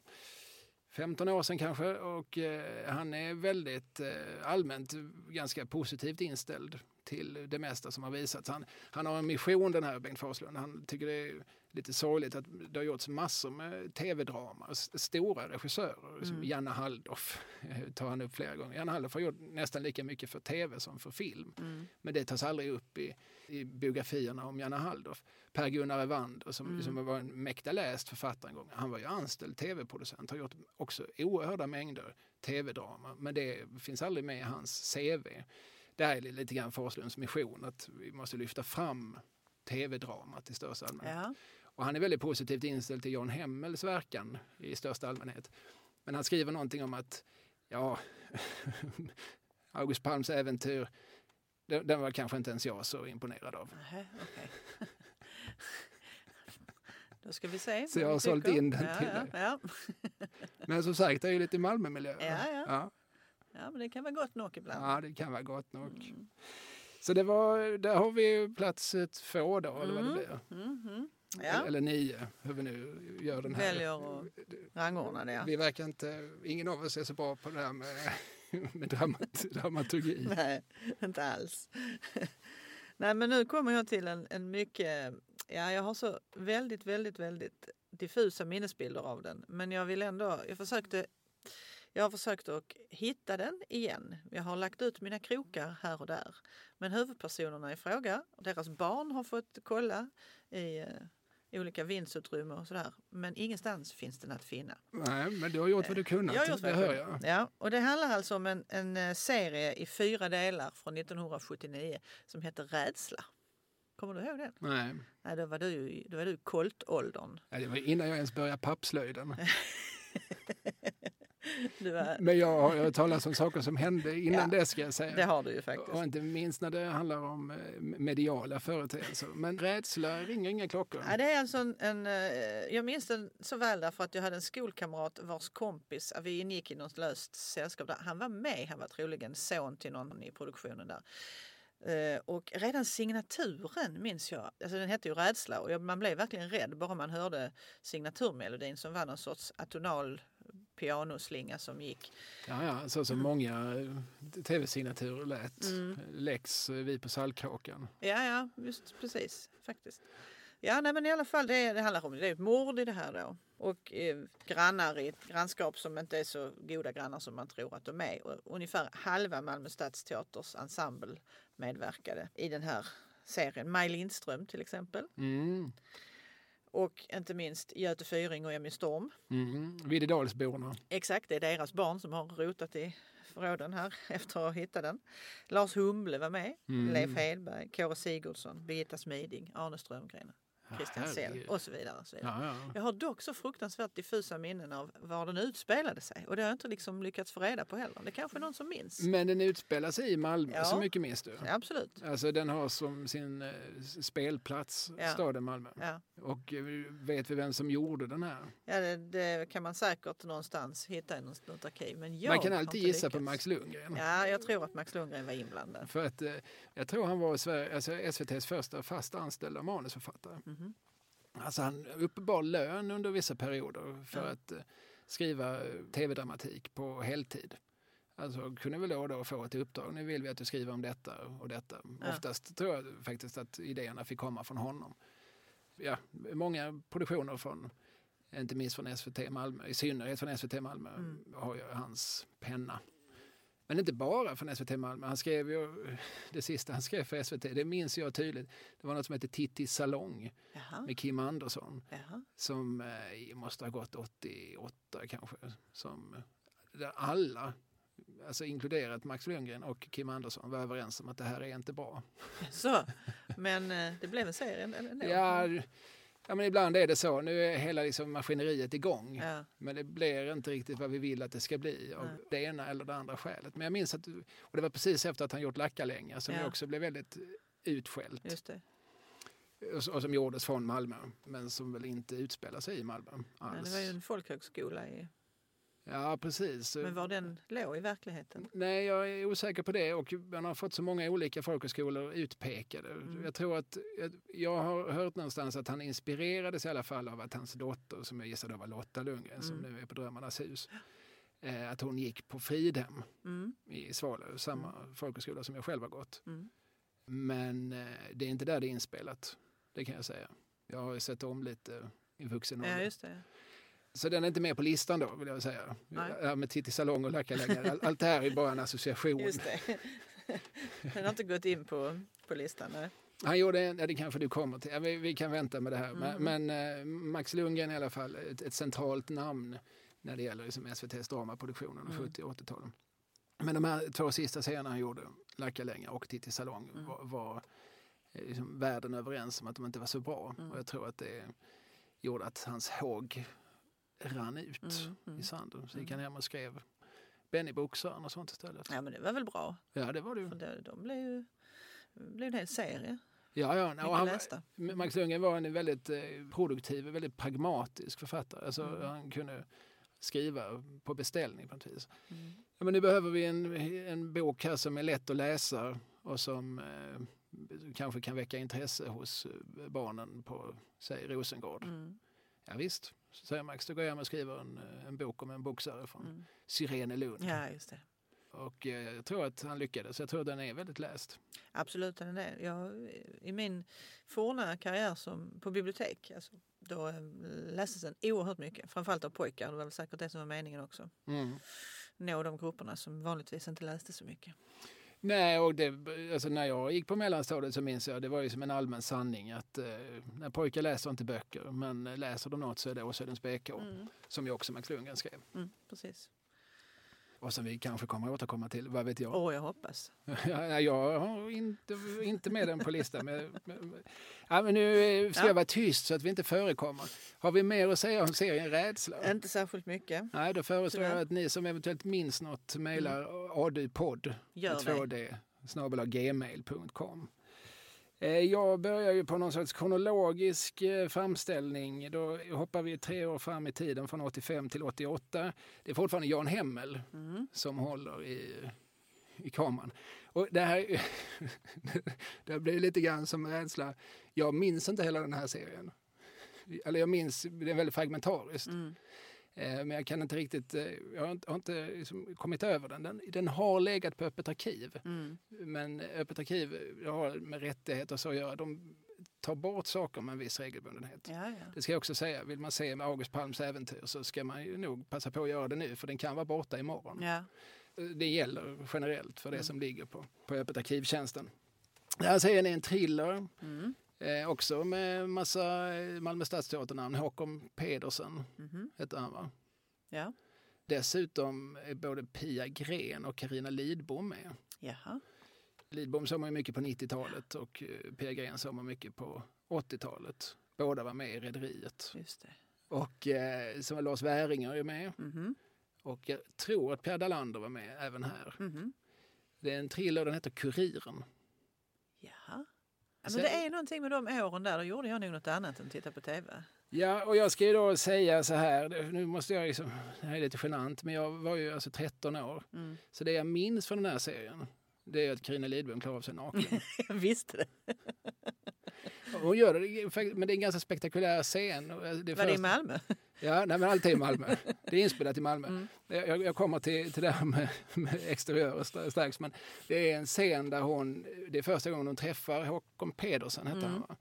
15 år sedan kanske. Och eh, han är väldigt eh, allmänt ganska positivt inställd till det mesta som har visats. Han, han har en mission den här Bengt Forslund. Han tycker det är lite sorgligt att det har gjorts massor med tv-drama. Stora regissörer, som Janne Halldorf tar han upp flera gånger. Janne Halldorf har gjort nästan lika mycket för tv som för film. Mm. Men det tas aldrig upp i, i biografierna om Janne Halldorf. Per-Gunnar Evander som, Mm. som var en mäkta läst författare en gång. Han var ju anställd tv-producent, har gjort också oerhörda mängder tv-drama. Men det finns aldrig med i hans CV. Det här är lite grann Forslunds mission, att vi måste lyfta fram tv-dramat i största allmänhet. Ja. Och han är väldigt positivt inställd till John Hemmels verkan i största allmänhet. Men han skriver någonting om att, ja, August Palms äventyr, den, den var kanske inte ens jag så imponerad av. Nähä, okej. Då ska vi se. Så jag har sålt in den till ja, dig. ja. Men som sagt, det är ju lite Malmömiljö. Ja, ja. ja. ja, men det kan vara gott nog ibland. Ja, det kan vara gott nog. Mm. Så det var, där har vi plats två då, eller vad det Mm. blir. Mhm. Eller, Ja, eller nio, hur vi nu gör den här. väljer att rangordna det. Ja. Vi verkar inte, ingen av oss är så bra på det här med, med dramat, dramaturgi. Nej, inte alls. Nej, men nu kommer jag till en, en mycket... Ja, jag har så väldigt, väldigt, väldigt diffusa minnesbilder av den. Men jag vill ändå... Jag försökte... Jag har försökt att hitta den igen. Jag har lagt ut mina krokar här och där. Men huvudpersonerna i fråga, deras barn har fått kolla i, eh, olika vindsutrymmen och sådär. Men ingenstans finns den att finna. Nej, men du har gjort vad du kunnat, Jag har gjort det vad jag jag. Ja, och det handlar alltså om en, en eh, serie i fyra delar från 1979 som heter Rädsla. Kommer du ihåg den? Nej, Nej, då var du, i- då var du i koltåldern. nej, det var innan jag ens började pappslöjden. Var, Men jag har hört talas om saker som hände innan Ja, det ska jag säga. det har du ju faktiskt. Och inte minst när det handlar om eh, mediala företeelser. Men rädsla ringer inga klockor. Ja, det är alltså en, en, eh, jag minns den så väl därför att jag hade en skolkamrat vars kompis, vi ingick i något löst sällskap där. Han var med, han var troligen son till någon i produktionen där. Eh, Och redan signaturen minns jag, alltså den hette ju Rädsla och jag- man blev verkligen rädd bara man hörde signaturmelodin som var någon sorts atonal pianoslinga som gick. Ja, ja, så som många eh, tv-signaturer lät. Mm. Lex, eh, vi på Saltkråkan. Ja, ja, just precis faktiskt. Ja, nej, men i alla fall det, det handlar om det är ett mord i det här då. Och eh, grannar i ett grannskap som inte är så goda grannar som man tror att de är. Och ungefär halva Malmö Stadsteaters ensemble medverkade i den här serien. Maj Lindström till exempel. Mm. Och inte minst Göte Fyring och Emmy Storm. Mm. Videdalsborna. Exakt, det är deras barn som har rotat i förråden här efter att ha hittat den. Lars Humble var med, Mm. Leif Hedberg, Kåre Sigurdsson, Birgitta Smiding, Arne Strömgren, Christian Sell herregud. och så vidare. Och så vidare. Ja, ja. Jag har dock så fruktansvärt diffusa minnen av var den utspelade sig och det har jag inte liksom lyckats få reda på heller. Det är kanske är någon som minns. Men den utspelar sig i Malmö, Ja. så mycket minns du? Ja, absolut. Alltså den har som sin eh, spelplats Ja. staden Malmö. Ja. Och eh, vet vi vem som gjorde den här? Ja, det, det kan man säkert någonstans hitta i något, något arkiv. Men jag Man kan alltid gissa på lyckats. Max Lundgren. Ja, jag tror att Max Lundgren var inblandad. För att eh, jag tror han var Sverige, alltså SVTs första fast anställda manusförfattare. Mhm. Alltså han uppbar lön under vissa perioder för Ja. att eh, skriva eh, tv-dramatik på heltid. Alltså kunde väl då och då få ett uppdrag. Nu vill vi att du skriver om detta och detta. Ja. Oftast tror jag faktiskt att idéerna fick komma från honom. Ja, många produktioner från, inte minst från SVT Malmö, i synnerhet från SVT Malmö, Mm. har ju hans penna. Men inte bara från SVT Malmö. Han skrev ju, det sista han skrev för SVT, det minns jag tydligt. Det var något som hette Tittis salong Jaha. med Kim Andersson Jaha. som eh, måste ha gått 88 kanske. Som, där alla, alltså inkluderat Max Lundgren och Kim Andersson, var överens om att det här är inte bra. Så, men eh, det blev en serie ändå. Ja, ja, men ibland är det så. Nu är hela liksom maskineriet igång. Ja. Men det blir inte riktigt vad vi vill att det ska bli av Nej. det ena eller det andra skälet. Men jag minns att, och det var precis efter att han gjort Lackalänga som Ja. också blev väldigt utskällt. Och, som gjordes från Malmö, men som väl inte utspelar sig i Malmö Men alls. det var ju en folkhögskola. I, Ja, precis. men var den låg i verkligheten? Nej, jag är osäker på det och man har fått så många olika folkhögskolor utpekade. Mm. Jag tror att, jag- har hört någonstans att han inspirerades i alla fall av att hans dotter, som jag gissar då var Lotta Lundgren, som Mm. nu är på Drömmarnas hus, eh, att hon gick på Fridhem Mm. i Svalöv, samma folkhögskola som jag själv har gått. Mm. Men eh, det är inte där det är inspelat. Det kan jag säga. Jag har ju sett om lite i vuxen Ja, ålder. just det. Så den är inte med på listan då vill jag säga. Nej. Ja, med Titti Salong och Lackalänga. All- Allt det här är bara en association. Just det. Den har inte gått in på, på listan. Nej. Han gjorde en, ja, det kanske du kommer till. Ja, vi, vi kan vänta med det här. Mm. Men, men eh, Max Lundgren i alla fall ett, ett centralt namn när det gäller liksom SVTs dramaproduktioner under Mm. 70 och 80-talen. Men de här två sista serierna han gjorde, Lackalänga och Titti Salong, Mm. var, var eh, liksom världen överens om att de inte var så bra. Mm. Och jag tror att det gjorde att hans håg rann ut Mm, mm. i sanden. Så gick Mm. han hem och skrev Benny-boxaren och sånt istället. Ja, men det var väl bra. Ja, det var det ju. För det, de blev ju blev en hel serie. Ja, ja. Och han. Max Lundgren var en väldigt eh, produktiv, väldigt pragmatisk författare. Alltså, Mm. Han kunde skriva på beställning på något vis. Mm. Ja, men nu behöver vi en, en bok här som är lätt att läsa och som eh, kanske kan väcka intresse hos eh, barnen på, säg Rosengård. Mm. Ja, visst, så säger Max, då går jag hem och skriver en, eh, en bok om en boxare från Mm. Sirenelund. Ja, just det. Och eh, jag tror att han lyckades. Jag tror att den är väldigt läst. Absolut, den är det. Jag, I min forna karriär som, på bibliotek alltså, då eh, lästes den oerhört mycket. Framförallt av pojkar. Det var väl säkert det som var meningen också. Mm. Nå de grupperna som vanligtvis inte läste så mycket. Nej, och det, alltså när jag gick på mellanstadiet så minns jag det var ju som en allmän sanning att eh, när pojkar läser inte böcker men läser de något så är det Åsödens BK Mm. som ju också Max Lundgren skrev. Mm, precis. Och som vi kanske kommer att återkomma till, vad vet jag. Åh, jag hoppas. Ja, jag har inte, inte med den på listan. Men, ja, men nu eh, ska Ja. jag vara tyst så att vi inte förekommer. Har vi mer att säga om serien Rädsla? Inte särskilt mycket. Nej, då föreslår jag att ni som eventuellt minns något mejlar adupodd Gör med det. 2D snabel-a gmail.com. Eh, Jag börjar ju på någon sorts kronologisk eh, framställning. Då hoppar vi tre år fram i tiden från 85 till 88. Det är fortfarande Jan Hemmel Mm. som håller i, i kameran. Och det här det blir lite grann som rädsla. Jag minns inte hela den här serien. Eller jag minns, det är väldigt fragmentariskt. Mm. Eh, Men jag kan inte riktigt, eh, jag har inte, har inte liksom kommit över den. den. Den har legat på Öppet arkiv. Mm. Men Öppet arkiv det har med rättigheter och så att göra. De tar bort saker med en viss regelbundenhet. Ja, ja. Det ska jag också säga. Vill man se August Palms äventyr så ska man ju nog passa på att göra det nu för den kan vara borta imorgon. ja. Det gäller generellt för det Mm. som ligger på, på Öppet arkivtjänsten. Den här serien är en thriller. Mm. Eh, också med massa eh, Malmö stadsteaternamn. Håkon Pedersen Mhm. heter han va? ja. Dessutom är både Pia Gren och Karina Lidbom med. Jaha. Lidbom såg man ju mycket på 90-talet och eh, Pia Gren såg man mycket på 80-talet. Båda var med i Rederiet. Och eh, som var Lars Wäringer är med. Mhm. Och jag tror att Per Dalander var med även här. Mhm. Det är en thriller, den heter Kuriren. Ja, men det är någonting med de åren där. Då gjorde jag nog något annat än titta på tv. Ja, och jag ska ju då säga så här, nu måste jag liksom, det här är lite genant, men jag var ju alltså 13 år. Mm. Så det jag minns från den här serien, det är att Carina Lidbom klarar av sig naken. Jag visste det. Hon gör det, men det är en ganska spektakulär scen. Det Var det i först- Malmö? Ja, nej, men alltid i Malmö. Det är inspelat i Malmö. Mm. Jag, jag kommer till, till det här med, med exteriörer stra- strax, men det är en scen där hon, det är första gången hon träffar Håkon Pedersen, hette han Mm. va?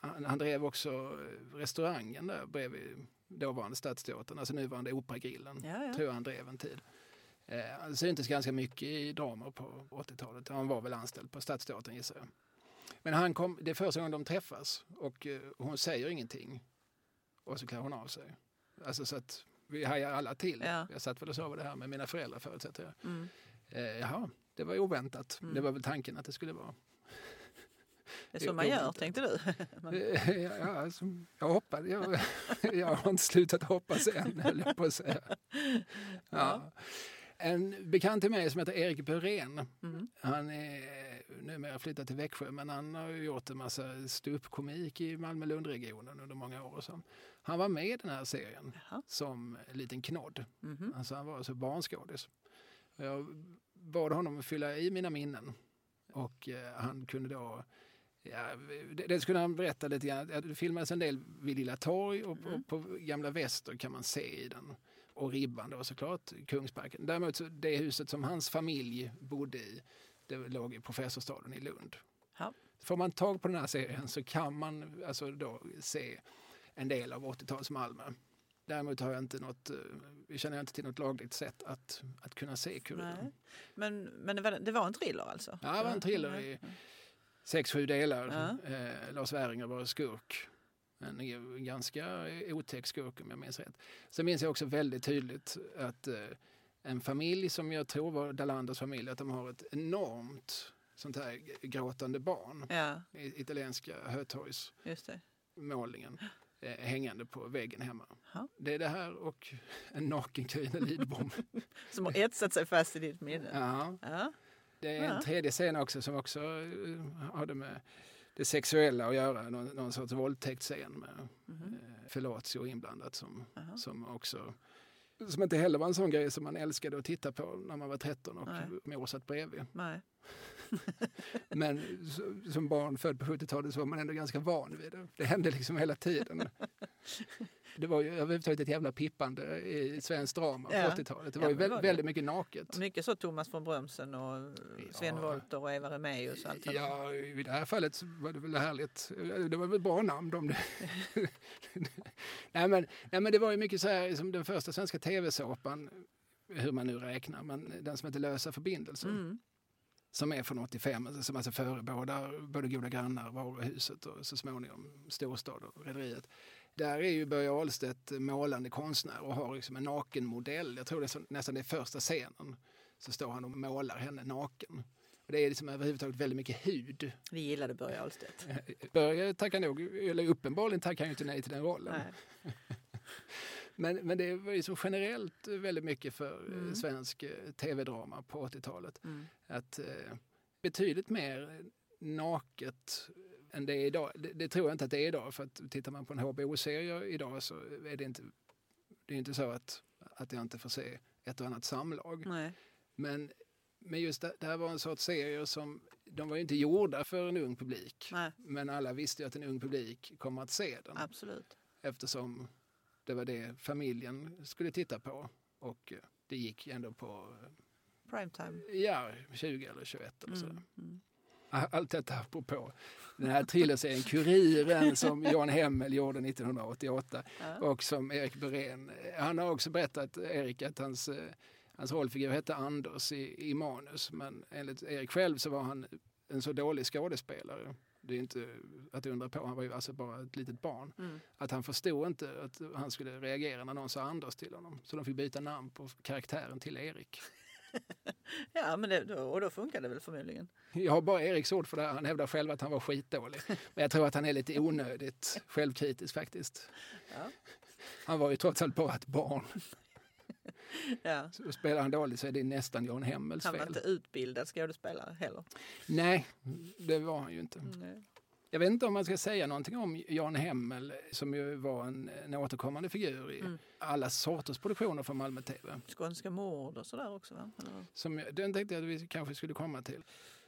Han, han drev också restaurangen där bredvid dåvarande Stadsteatern, alltså nuvarande Operagrillen. Ja, ja. tror jag han drev en tid. Eh, han syntes ganska mycket i dramer på 80-talet. Han var väl anställd på Stadsteatern gissar jag. Men han kom, det är första gången de träffas och eh, hon säger ingenting. Och så klär hon av sig. Alltså så att vi hajar alla till. Ja. Jag satt väl och sov det här med mina föräldrar förutsätter jag. Mm. Eh, jaha, det var oväntat. Mm. Det var väl tanken att det skulle vara. Det är så man gör, tänkte du. Men- Eh, ja, alltså, jag hoppade. Jag, jag har inte slutat hoppas än, höll jag på att säga. Ja. En bekant till mig som heter Erik Burén. Mm. Han är numera flyttat till Växjö men han har gjort en massa ståuppkomik i Malmö-Lundregionen under många år. Och så. Han var med i den här serien Jaha. som en liten knodd. Mhm. Alltså han var alltså barnskådis. Jag bad honom att fylla i mina minnen. Och eh, han kunde då... Ja, det, det skulle han berätta lite grann. Det filmades en del vid Lilla torg och, Mm. och på Gamla Väster kan man se i den. Och Ribban då såklart, Kungsparken. Däremot så det huset som hans familj bodde i, det låg i Professorstaden i Lund. Ja. Får man tag på den här serien så kan man alltså då se en del av 80-tals Malmö. Däremot har jag inte något, eh, känner jag inte till något lagligt sätt att, att kunna se Kuriren. Men, men det, var, det var en thriller alltså? Ja, det var en thriller i sex, sju delar. Ja. Eh, Lars Wäringer var skurk. En ganska otäck skurk om jag minns rätt. Sen minns jag också väldigt tydligt att eh, en familj som jag tror var Dalanders familj, att de har ett enormt sånt här gråtande barn. Ja, i Italienska Hötorgsmålningen just det. eh, hängande på väggen hemma. Ja. Det är det här och en naken Carina Lidbom. Som har etsat sig fast i ditt minne? ja. Ja. Det är en tredje scen också som också eh, hade med det sexuella att göra. Någon, någon sorts våldtäktsscen med Mhm. eh, fellatio inblandat som, Jaha. som också som inte heller var en sån grej som man älskade att titta på när man var 13 och Nej. mor satt bredvid. Nej. Men som barn född på 70-talet så var man ändå ganska van vid det. Det hände liksom hela tiden. Det var ju överhuvudtaget ett jävla pippande i svenskt drama på Ja. 80-talet. Det Ja, var ju men det var det. väldigt mycket naket. Mycket så Thomas von Brömsen och Sven Ja. Wollter och Eva Remaeus och allt det där. Ja, i det här fallet var det väl härligt. Det var väl bra namn. De. nej, men, nej, men det var ju mycket så här som den första svenska tv-såpan, hur man nu räknar, men den som heter Lösa förbindelser. Mm. som är från 85, som alltså förebådar både Goda grannar, Varuhuset och så småningom Storstad och Rederiet. Där är ju Börje Ahlstedt målande konstnär och har liksom en nakenmodell. Jag tror det är nästan det är första scenen. Så står han och målar henne naken. Och det är liksom överhuvudtaget väldigt mycket hud. Vi gillade Börje Ahlstedt. Börje tackar nog, eller uppenbarligen tackar han ju inte nej till den rollen. Men, men det var ju så generellt väldigt mycket för eh, Mm. svensk eh, tv-drama på 80-talet. Mm. att eh, betydligt mer naket än det är idag. Det, det tror jag inte att det är idag för att tittar man på en HBO-serie idag så är det inte, det är inte så att, att jag inte får se ett och annat samlag. Nej. Men, men just det, det här var en sorts serier som, de var ju inte gjorda för en ung publik. Nej, Men alla visste ju att en ung publik kommer att se den absolut. eftersom det var det familjen skulle titta på. Och det gick ändå på Primetime. ja, 20 eller 21 eller sådär. Mm. Allt detta apropå den här thrillerserien Kuriren som Jan Hemmel gjorde 1988 Ja. och som Erik Berén. Han har också berättat, Erik, att hans, eh, hans rollfigur hette Anders i, i manus men enligt Erik själv så var han en så dålig skådespelare. Det är inte att undra på, han var ju alltså bara ett litet barn. Mm. Att han förstod inte att han skulle reagera när någon sa Anders till honom. Så de fick byta namn på karaktären till Erik. Ja, men det, och då funkar det väl förmodligen. Jag har bara Eriks ord för det. Han hävdar själv att han var skitdålig. Men jag tror att han är lite onödigt självkritisk faktiskt. Ja. Han var ju trots allt bara ett barn. Ja. Så spelar han dåligt så är det nästan Jan Hemmels Han var fel. inte utbildad skådespelare heller. Nej, det var han ju inte. Nej. Jag vet inte om man ska säga någonting om Jan Hemmel som ju var en, en återkommande figur i Mm. alla sorters produktioner från Malmö TV. Skånska mord och sådär också va? Eller? Som, den tänkte jag att vi kanske skulle komma till.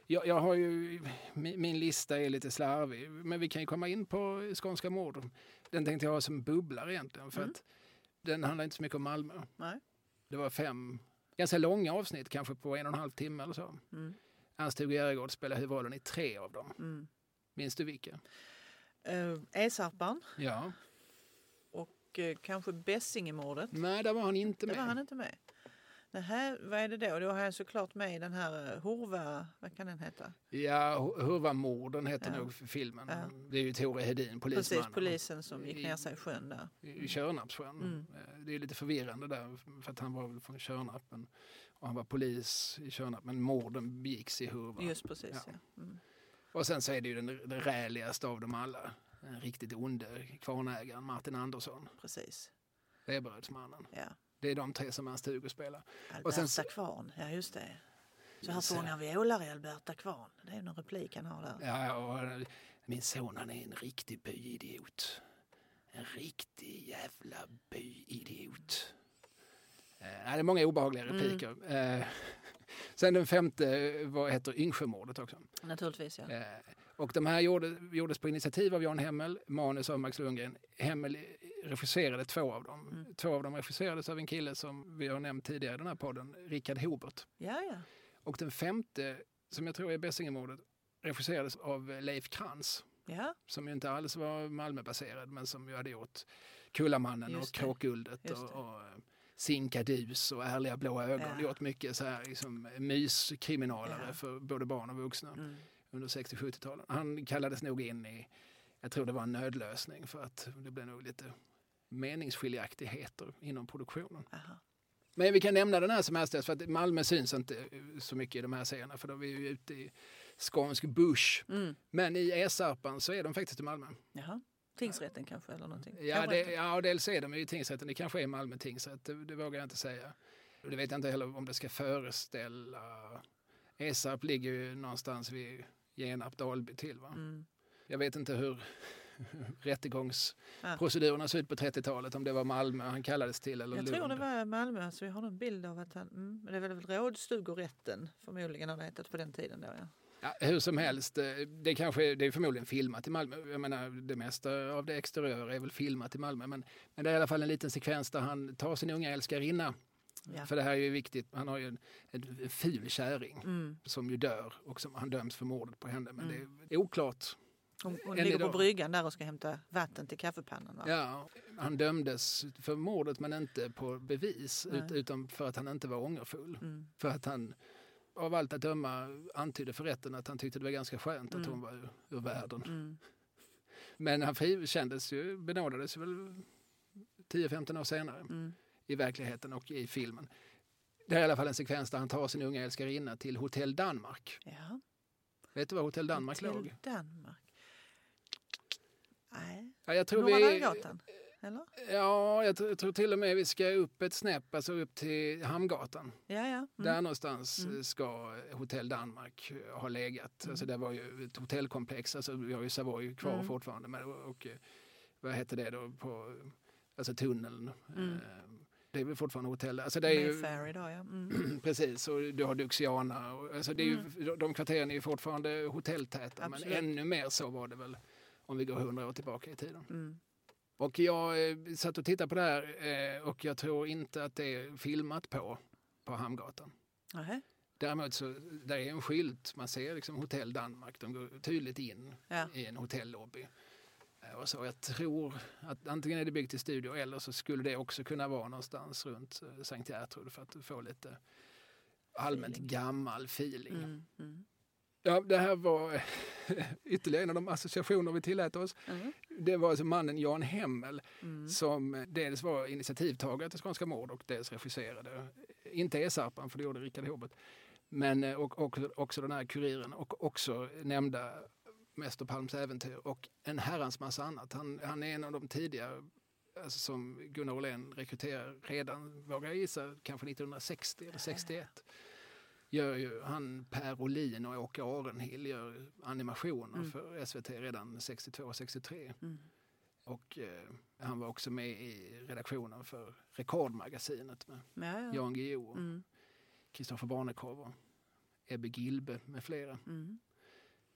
Jag, jag har ju, min, min lista är lite slarvig, men vi kan ju komma in på Skånska mord. Den tänkte jag ha som bubblare egentligen, för Mm. att den handlar inte så mycket om Malmö. Nej. Det var fem ganska långa avsnitt, kanske på en och en halv timme eller så. Mm. Ernst-Hugo Järegård spelar huvudrollen i tre av dem. Mm. Minns du vilka? Uh, Esarpan Ja. och eh, kanske Bessingemordet. Nej, där var han inte med. var han inte med. Det här, vad är det då? Då har jag såklart med den här uh, Horva, vad kan den heta? Ja, Hu- Hurvamorden heter Ja. nog filmen. Ja. Det är ju Tore Hedin, polismannen. Precis, polisen som gick ner sig i sjön där. i Körnarpssjön. Mm. Eh, Det är lite förvirrande där för att han var väl från Körnarp men, och han var polis i Körnarp men morden begicks i Hurva. Just precis, Ja. ja. Mm. Och sen så är det ju den, den räligaste av dem alla. Den riktigt onde kvarnägaren Martin Andersson, Precis, Eberödsmannen. ja. Det är de tre som Ernst-Hugo spelar. Alberta Och sen Kvarn, ja just det. Så här Så- fångar vi ålar i Alberta Kvarn. Det är någon replik han har där. Ja, och eh, min son han är en riktig byidiot. En riktig jävla byidiot. Eh, det är många obehagliga Mm. repliker. Eh, sen den femte vad heter Yngsjömordet också. Naturligtvis, ja. Eh, och de här gjorde, gjordes på initiativ av Jan Hemmel, manus av Max Lundgren. Hemmel regisserade två av dem. Mm. Två av dem regisserades av en kille som vi har nämnt tidigare i den här podden, Richard Hobert. Ja, ja. Och den femte, som jag tror är Bessingemordet, regisserades av Leif Krantz Ja, som ju inte alls var Malmöbaserad men som ju hade gjort Kullamannen och. Kråkguldet och, och eh, Sinkadus och Ärliga blå ögon. Ja. Gjort mycket så här liksom, myskriminalare Ja. för både barn och vuxna mm. under 60-70-talen. Han kallades nog in i, jag tror det var en nödlösning för att det blev nog lite meningsskiljaktigheter inom produktionen. Aha. Men vi kan nämna den här som hastigast för att Malmö syns inte så mycket i de här serierna för då är vi ju ute i skånsk bush. Mm. Men i Esarpan så är de faktiskt i Malmö. Jaha. Tingsrätten kanske eller någonting? Ja, det, ja, dels är de ju i tingsrätten. Det kanske är Malmö tingsrätt, det, det vågar jag inte säga. Det vet jag inte heller om det ska föreställa. Esarp ligger ju någonstans vid Genarp, Dalby till. Va? Mm. Jag vet inte hur rättegångsprocedurerna såg ut på 30-talet, om det var Malmö han kallades till eller Jag Lund. tror det var Malmö, så vi har en bild av att han... Mm, det är väl rådstugorätten förmodligen det hetat på den tiden då ja. Ja, hur som helst, eh, det, kanske, det är förmodligen filmat i Malmö. Jag menar, det mesta av det exteriöra är väl filmat i Malmö. Men, men det är i alla fall en liten sekvens där han tar sin unga älskarinna. ja. För det här är ju viktigt. Han har ju en, en ful kärring Mm. som ju dör och som han döms för mordet på henne. Men Mm. det är oklart. Hon, hon ligger på idag. bryggan där och ska hämta vatten till kaffepannan. Va? Ja, han dömdes för mordet men inte på bevis Nej. ut, utan för att han inte var ångerfull. Mm. För att han av allt att döma antydde för rätten att han tyckte det var ganska skönt att Mm. hon var ur, ur världen. Mm. Men han frikändes ju, benådades väl 10-15 år senare Mm. i verkligheten och i filmen. Det är i alla fall en sekvens där han tar sin unga älskarinna till Hotell Danmark. Ja. Vet du var Hotell Danmark Till låg? Danmark. Nej, Ja, jag tror Norra vi? Eller? ja, jag tror, jag tror till och med vi ska upp ett snäpp, alltså upp till Hamngatan. Ja, ja. Mm. Där någonstans Mm. eh, ska Hotell Danmark eh, ha legat. Mm. Alltså det var ju ett hotellkomplex, alltså vi har ju Savoy kvar Mm. fortfarande. Men, och, och eh, vad heter det då på, alltså tunneln. Mm. Det är väl fortfarande hotell. Alltså det är ju, Mayfair idag ja. Mm. Precis, och du har Duxiana. Och, alltså det är ju, De kvarteren är ju fortfarande hotelltäta, Absolut. men ännu mer så var det väl om vi går hundra år tillbaka i tiden. Och jag eh, satt och tittade på det här eh, och jag tror inte att det är filmat på, på Hamngatan. Nähä. Däremot så där är en skylt, man ser liksom Hotell Danmark, de går tydligt in Ja. i en hotellobby. Eh, Och så jag tror att antingen är det byggt i studio eller så skulle det också kunna vara någonstans runt eh, Sankt Gertrud för att få lite allmänt Feeling. gammal feeling. Mm. Mm. Ja, det här var ytterligare en av de associationer vi tillät oss. Mm. Det var alltså mannen Jan Hemmel Mm. som dels var initiativtagare till Skånska mord och dels regisserade. Inte Esarpan, för det gjorde Richard Hobert. Men eh, och, och, också den här Kuriren och också nämnda Mäster Palms äventyr och en herrans massa annat. Han, han är en av de tidiga alltså, som Gunnar Åhlén rekryterar redan, vågar jag gissa, kanske 1960 eller 61. Gör ju han Per Olin och Åke Arenhill gör animationer Mm. för SVT redan 62-63. Mm. Och eh, han var också med i redaktionen för Rekordmagasinet med Ja, ja. Jan Guillou, Mm. Kristoffer Barnekow och Ebbe Gilbe med flera. Mm.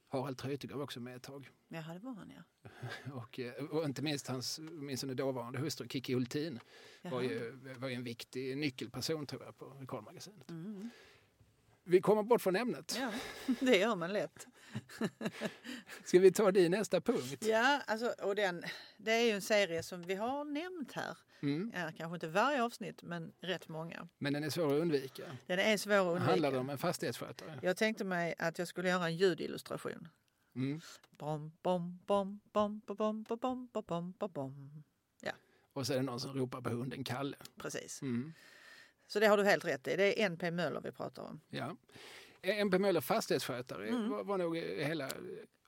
Harald Treutiger var också med ett tag. Jaha, det var han ja. Och, eh, och inte minst hans åtminstone dåvarande hustru Kikki Hultin var Jaha. ju, var ju en viktig nyckelperson tror jag på Rekordmagasinet. Mm. Vi kommer bort från ämnet. Ja, det gör man lätt. Ska vi ta din nästa punkt? Ja, alltså, och den, det är ju en serie som vi har nämnt här. Mm. Ja, kanske inte varje avsnitt, men rätt många. Men den är svår att undvika. Den är svår att undvika. Handlar det om en fastighetsskötare? Jag tänkte mig att jag skulle göra en ljudillustration. Mm. Bom, bom, bom, bom, bom, bom, bom, bom, bom, bom, bom, bom. Och så är det någon som ropar på hunden Kalle. Precis. Mm. Så det har du helt rätt i. Det är NP Möller vi pratar om. Ja. MP Möller fastighetsskötare Mm. var nog hela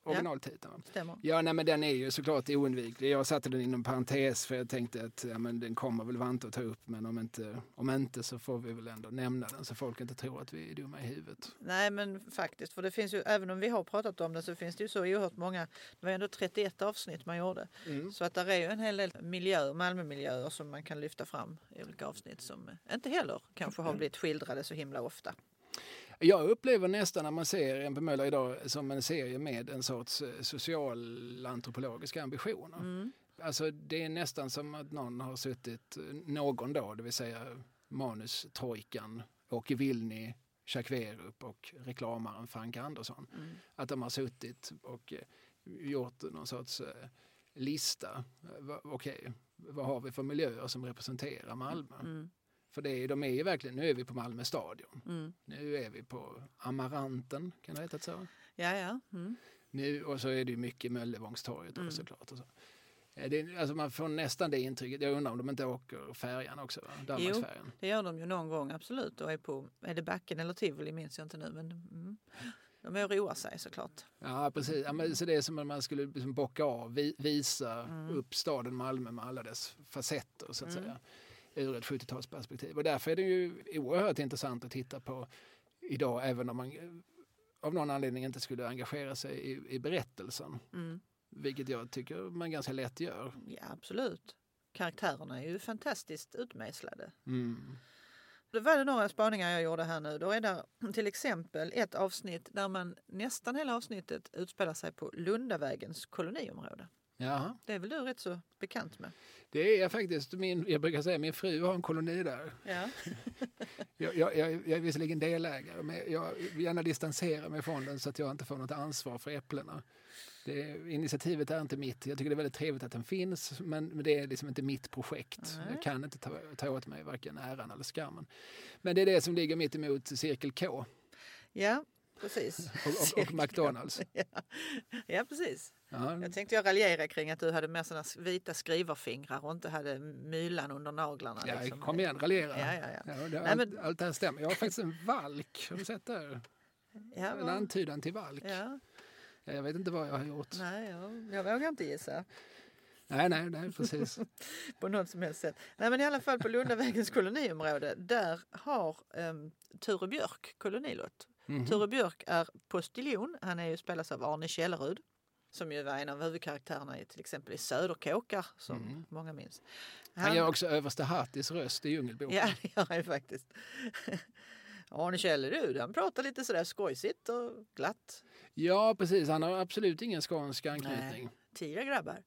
originaltiteln. Stämmer. Ja, nej, men den är ju såklart oundviklig. Jag satte den inom parentes för jag tänkte att ja, men den kommer väl Vante att ta upp men om inte, om inte så får vi väl ändå nämna den så folk inte tror att vi är dumma i huvudet. Nej men faktiskt, för det finns ju, även om vi har pratat om det så finns det ju så oerhört många, det var ändå 31 avsnitt man gjorde. Mm. Så att där är ju en hel del miljöer, Malmömiljöer som man kan lyfta fram i olika avsnitt som inte heller kanske har blivit skildrade så himla ofta. Jag upplever nästan när man ser MP Möller idag som en serie med en sorts eh, socialantropologiska ambitioner. Mm. Alltså det är nästan som att någon har suttit, eh, någon då, det vill säga manustrojkan, Åke Vilni, Jacques och reklamaren Frank Andersson. Mm. Att de har suttit och eh, gjort någon sorts lista. Okej, vad har vi för miljöer som representerar Malmö? Mm. För det är, de är ju verkligen, nu är vi på Malmö stadion. Mm. Nu är vi på Amaranten, kan det heta så? Ja, ja. Mm. Nu, och så är det ju mycket Möllevångstorget Mm. såklart. Och så. Det, alltså man får nästan det intrycket. Jag undrar om de inte åker färjan också? Danmarksfärjan. Det gör de ju någon gång, absolut. Och är på, är det backen eller tivoli minns jag inte nu. Men mm. de är och roar sig såklart. Ja, precis. Ja, men, så det är som om man skulle liksom bocka av, vi, visa Mm. upp staden Malmö med alla dess facetter, så att Mm. säga. Ur ett 70-talsperspektiv. Och därför är det ju oerhört intressant att titta på idag, även om man eh, av någon anledning inte skulle engagera sig i, i berättelsen. Mm. Vilket jag tycker man ganska lätt gör. Ja, absolut. Karaktärerna är ju fantastiskt utmejslade. Mm. Det var det några spaningar jag gjorde här nu. Då är det till exempel ett avsnitt där man nästan hela avsnittet utspelar sig på Lundavägens koloniområde. Jaha. Det är väl du rätt så bekant med? Det är faktiskt min, jag brukar säga min fru har en koloni där. Ja. Jag, jag, jag, jag är visserligen delägare men jag vill gärna distansera mig från den så att jag inte får något ansvar för äpplena. Det, initiativet är inte mitt. Jag tycker det är väldigt trevligt att den finns men men det är liksom inte mitt projekt. Nej. Jag kan inte ta, ta åt mig varken äran eller skammen. Men det är det som ligger mitt emot Cirkel K ja, precis. och, och, och McDonalds. Ja. ja, precis. Ja, Jag tänkte jag raljera kring att du hade med såna vita skrivarfingrar och inte hade mylan under naglarna. ja, liksom. kom igen, raljera. Ja, ja, ja. Ja, det, Nej, allt, men- allt det här stämmer. Jag har faktiskt en valk. Har du sett det? Ja, En va? antydan till valk. ja. Jag vet inte vad jag har gjort. Nej, jag, jag vågar inte gissa Nej, nej, nej, precis. på något som helst sätt. Nej, men i alla fall på Lundavägens koloniområde, där har um, Ture Björk kolonilott. Mhm. Ture Björk är postiljon. Han är ju spelas av Arne Källerud som ju var en av huvudkaraktärerna i till exempel i Söderkåkar som Mm. många minns. Han gör också överste Hattis röst i Djungelboken. Ja, det gör han ju faktiskt. Arne Källerud, han pratar lite sådär skojsigt och glatt. Ja, precis. Han har absolut ingen skånsk anknytning. Nej. Tio grabbar.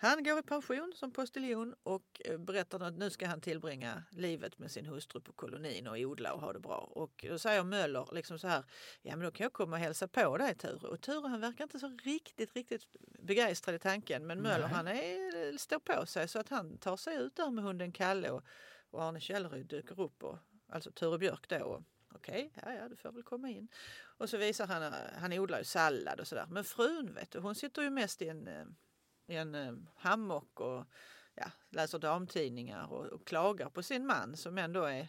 Han går i pension som postiljon och eh, berättar att nu ska han tillbringa livet med sin hustru på kolonin och odla och ha det bra. Och då säger Möller liksom så här, ja men då kan jag komma och hälsa på dig Ture. Och Ture han verkar inte så riktigt, riktigt begeistrad i tanken. Men Möller Nej. han är, står på sig så att han tar sig ut där med hunden Kalle och, och Arne Källeryd dyker upp. Och, alltså Ture Björk då. Och, Okej, ja, ja, du får väl komma in. Och så visar han, eh, han odlar ju sallad och sådär. Men frun vet du, hon sitter ju mest i en, eh, i en eh, hammock och ja, läser damtidningar och, och klagar på sin man som ändå är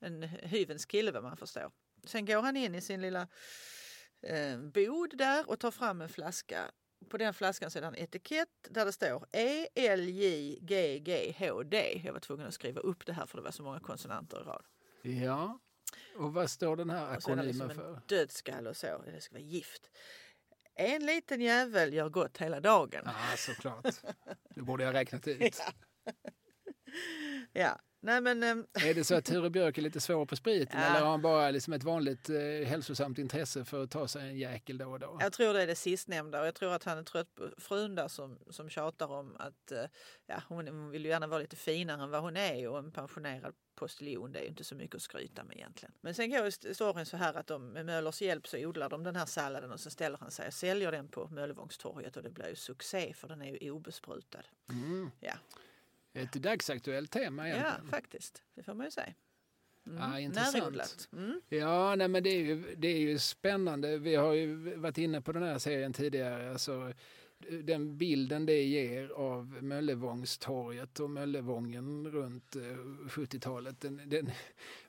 en hyvens kille vad man förstår. Sen går han in i sin lilla eh, bod där och tar fram en flaska. På den flaskan så är det en etikett där det står E E-L-J-G-G-H-D. Jag var tvungen att skriva upp det här för det var så många konsonanter i rad. Ja. Och vad står den här Och så är det akronymen liksom en för? dödskalle och så. Det ska vara gift. En liten jävel gör gott hela dagen. Ja, såklart. Det borde jag räknat ut. Ja, nej men ehm, Är det så att Ture Björk är lite svår på spriten Ja. eller har han bara liksom ett vanligt eh, hälsosamt intresse för att ta sig en jäkel då och då? jag tror det är det sistnämnda och jag tror att han är trött på frun där som, som tjatar om att eh, ja, hon, hon vill ju gärna vara lite finare än vad hon är och en pensionerad postiljon det är ju inte så mycket att skryta med egentligen. Men sen går ju storyn så här att de, med Möllers hjälp så odlar de den här salladen och så ställer han sig och säljer den på Möllevångstorget och det blir ju succé för den är ju obesprutad. Mm. Ja, Ett dagsaktuellt tema ja egentligen. faktiskt. Det får man ju säga. Mm. Ja, intressant. Närodlat. Mm. Ja, nej, men det är, ju, det är ju spännande. Vi har ju varit inne på den här serien tidigare. Alltså, den bilden det ger av Möllevångstorget och Möllevången runt eh, 70-talet. Den, den,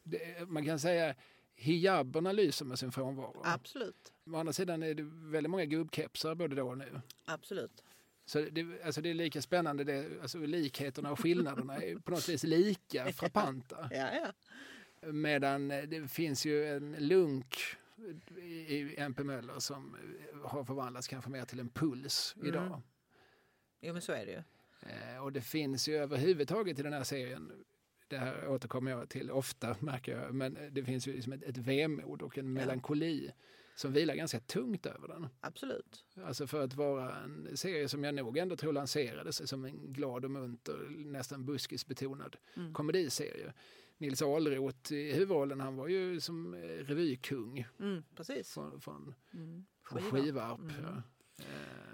det, man kan säga hijaberna lyser med sin frånvaro. Absolut. Å andra sidan är det väldigt många gubbkepsar både då och nu. Absolut. Så det, alltså det är lika spännande, det, alltså likheterna och skillnaderna är på något vis lika frappanta. Ja, ja. Medan eh, det finns ju en lunk i MP Möller som eh, har förvandlats kanske mer till en puls Mm. idag. Jo, men så är det ju. Eh, Och det finns ju överhuvudtaget i den här serien, det här återkommer jag till ofta märker jag, men det finns ju liksom ett, ett vemod och en melankoli som vilar ganska tungt över den. Absolut. Alltså för att vara en serie som jag nog ändå tror lanserades som en glad och munter, nästan buskisbetonad Mm. komediserie. Nils Ahlroth i huvudrollen, han var ju som eh, revykung Mm, precis. från, från, Mm. från Skivarp. Mm. Ja.